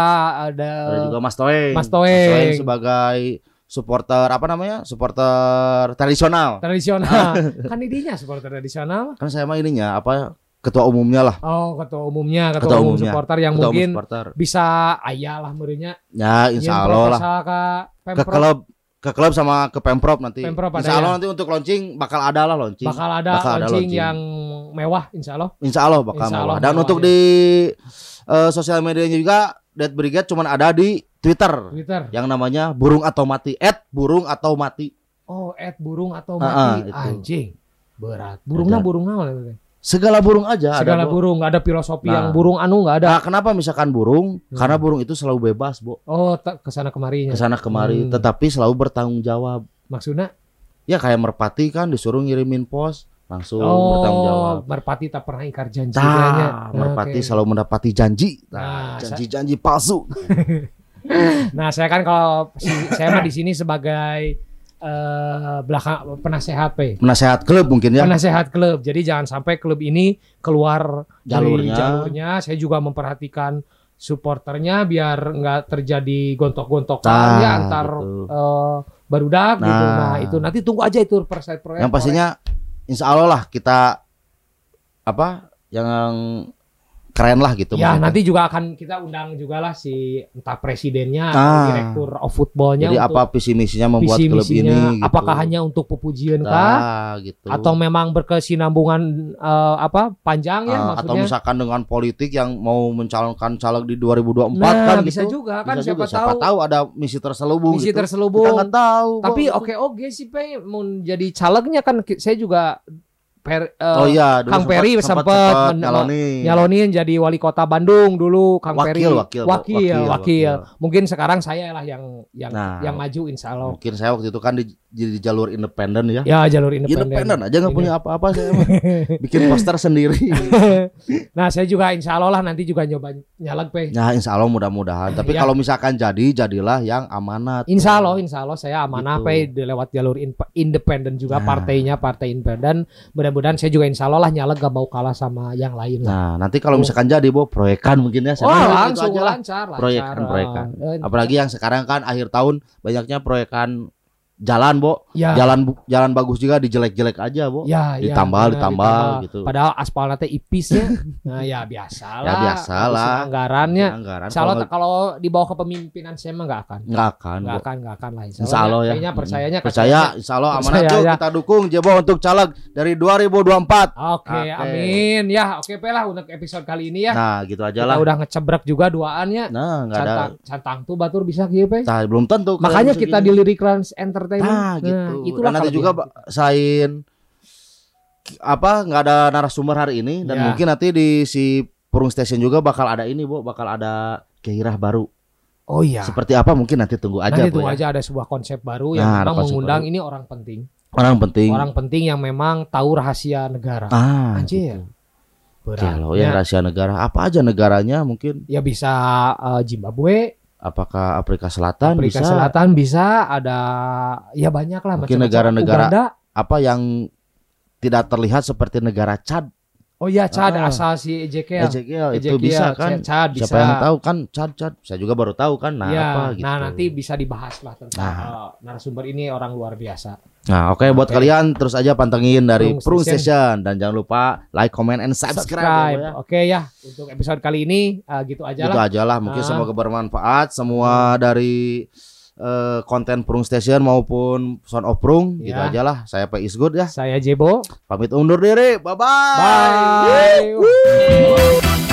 ada, Ada juga Mas Toeng. Mas Toeng. sebagai supporter apa namanya? Supporter tradisional. tradisional. kan idinya supporter tradisional. Kan saya mah ininya apa ketua umumnya lah. Oh, ketua umumnya, ketua, Ketua umum umumnya. supporter yang ketua mungkin supporter. bisa ayah lah meureunnya. Ya, insya Allah lah. Ke Ke klub ke klub sama ke Pemprov nanti. Pemprov insya Allah ya? nanti untuk launching bakal ada lah launching. bakal ada Bakal ada launching launching. yang mewah insya Allah. Insya Allah bakal Insya mewah. Allah Dan mewah, untuk ya. di eh, sosial medianya juga Dead Brigade cuman ada di Twitter Twitter. yang namanya burung atau mati. At burung atau mati. Oh, at burung atau Ah, ah, mati itu. anjing. Berat. Burungnya burung ya? Segala burung aja Segala ada. Burung, nggak ada filosofi Nah. yang burung anu nggak ada. Nah, kenapa misalkan burung? Hmm. Karena burung itu selalu bebas, Bu. Oh, tak ke sana kemarinya. Ke sana kemari, Hmm. tetapi selalu bertanggung jawab. Maksudnya? Ya kayak merpati kan disuruh ngirimin pos, langsung bertanggung jawab. Oh, merpati tak pernah ingkar janji. Nah, merpati Oke. selalu mendapati janji. Nah, Nah, janji-janji palsu. Nah, saya kan kalau saya mah di sini sebagai eh belakang penasehat P. Penasehat klub mungkin ya. Penasehat klub. Jadi jangan sampai klub ini keluar dari Jalurnya. jalurnya. Saya juga memperhatikan supporternya biar nggak terjadi gontok-gontokan Nah, ya antar gitu. eh, barudak gitu. Nah. Nah, itu nanti tunggu aja itu perset proyek. Yang pastinya insya Allah lah kita apa yang keren lah gitu. Ya maksudnya. nanti juga akan kita undang juga lah si entah presidennya Ah. atau direktur of footballnya Jadi untuk apa visi misinya membuat visi klub ini? Gitu. Apakah hanya untuk pepujian kah? Nah, gitu. Atau memang berkesinambungan eh, apa panjang ya Ah, atau maksudnya? misalkan dengan politik yang mau mencalonkan caleg di 2024 nah kan bisa gitu. juga kan Bisa siapa, juga. siapa tahu, tahu ada misi terselubung misi gitu. Kita terselubung. nggak tahu. Tapi oke oke sih Pe mau jadi calegnya kan saya juga per, eh, Oh iya, dulu Kang Peri sempat men- nyalonin. nyalonin jadi wali kota Bandung dulu Kang Wakil, Peri wakil, wakil, wakil, wakil, wakil. Mungkin sekarang saya lah yang yang Nah. yang maju insya Allah. Mungkin saya waktu itu kan di, di jalur independen ya. Ya jalur independen. Independen aja nggak punya apa-apa saya mah. Bikin poster sendiri. nah saya juga insya Allah lah nanti juga nyoba nyaleg pe. Nah, insya Allah mudah-mudahan. Tapi Ya. kalau misalkan jadi, jadilah yang amanat. Insya Allah, insya Allah saya amanah Gitu. pe lewat jalur in- independen juga Nah. partainya partai independen. Mudah-mudahan saya juga insya Allah lah nyaleg gak mau kalah sama yang lain lah. Nah, nanti kalau misalkan jadi, Bu, proyekan mungkin ya. Saya oh langsung lancar, lancar. Proyekan, proyekan. Eh, Apalagi yang sekarang kan akhir tahun banyaknya proyekan jalan, Bo. ya, Jalan jalan bagus juga dijelek-jelek aja, Bo. ya, ya, ditambal, ditambal, gitu. Padahal aspal nanti ipis ya. nah ya biasa lah. Ya, biasa lah. Anggarannya. Anggaran kalau kalau di bawah kepemimpinan saya mah nggak akan. nggak akan, Nggak Bo. akan, nggak akan lah. Insya Allah ya. Kayaknya percayanya ke Percaya, saya. insya Allah amanat Percaya, yuk ya. kita dukung Jebo untuk caleg dari 2024. Oke, Oke. amin. Ya, oke Pe lah untuk episode kali ini ya. Nah, gitu aja Kita lah. udah ngecebrek juga duaannya. Nah, nggak ada. Cantang, cantang tuh batur bisa gitu Pe. Nah, belum tentu. Makanya kita di Lyric Rans Entertainment. Nah, gitu. itulah dan nanti juga. Pak, selain ki- apa nggak ada narasumber hari ini dan Ya. mungkin nanti di si Purung Station juga bakal ada ini, Bu, bakal ada gairah baru. Oh iya. Seperti apa mungkin nanti tunggu aja, Nanti Bu. tunggu ya. aja ada sebuah konsep baru yang Nah, memang mengundang baru. ini orang penting. Orang penting. Orang penting yang memang tahu rahasia negara. ah, Anjir. gitu. Berat. Kalau ya rahasia negara, apa aja negaranya mungkin? Ya bisa eh, Zimbabwe, Apakah Afrika Selatan Afrika bisa? Selatan bisa, ada ya banyak lah Mungkin negara-negara-. Apa yang tidak terlihat seperti negara Chad? Oh iya Chad Ah. asal si Ezekiel. Ezekiel itu Ezekiel, bisa kan? Chad bisa. Siapa yang tahu kan Chad Chad? Saya juga baru tahu kan. Nah, ya, apa gitu. nah nanti bisa dibahas lah tentang Nah. eh, narasumber ini orang luar biasa. Nah, oke buat Oke. kalian terus aja pantengin dari Prung Station. Station dan jangan lupa like, comment and subscribe. ya, Bu, ya. Oke ya, untuk episode kali ini eh, gitu aja Gitu lah. aja lah, mungkin Ah. semoga bermanfaat semua dari eh, konten Prung Station maupun Sound of Prung. Gitu Ya. aja lah. Saya Pak Isgood ya. Saya Jebo. Pamit undur diri. Bye bye. Bye.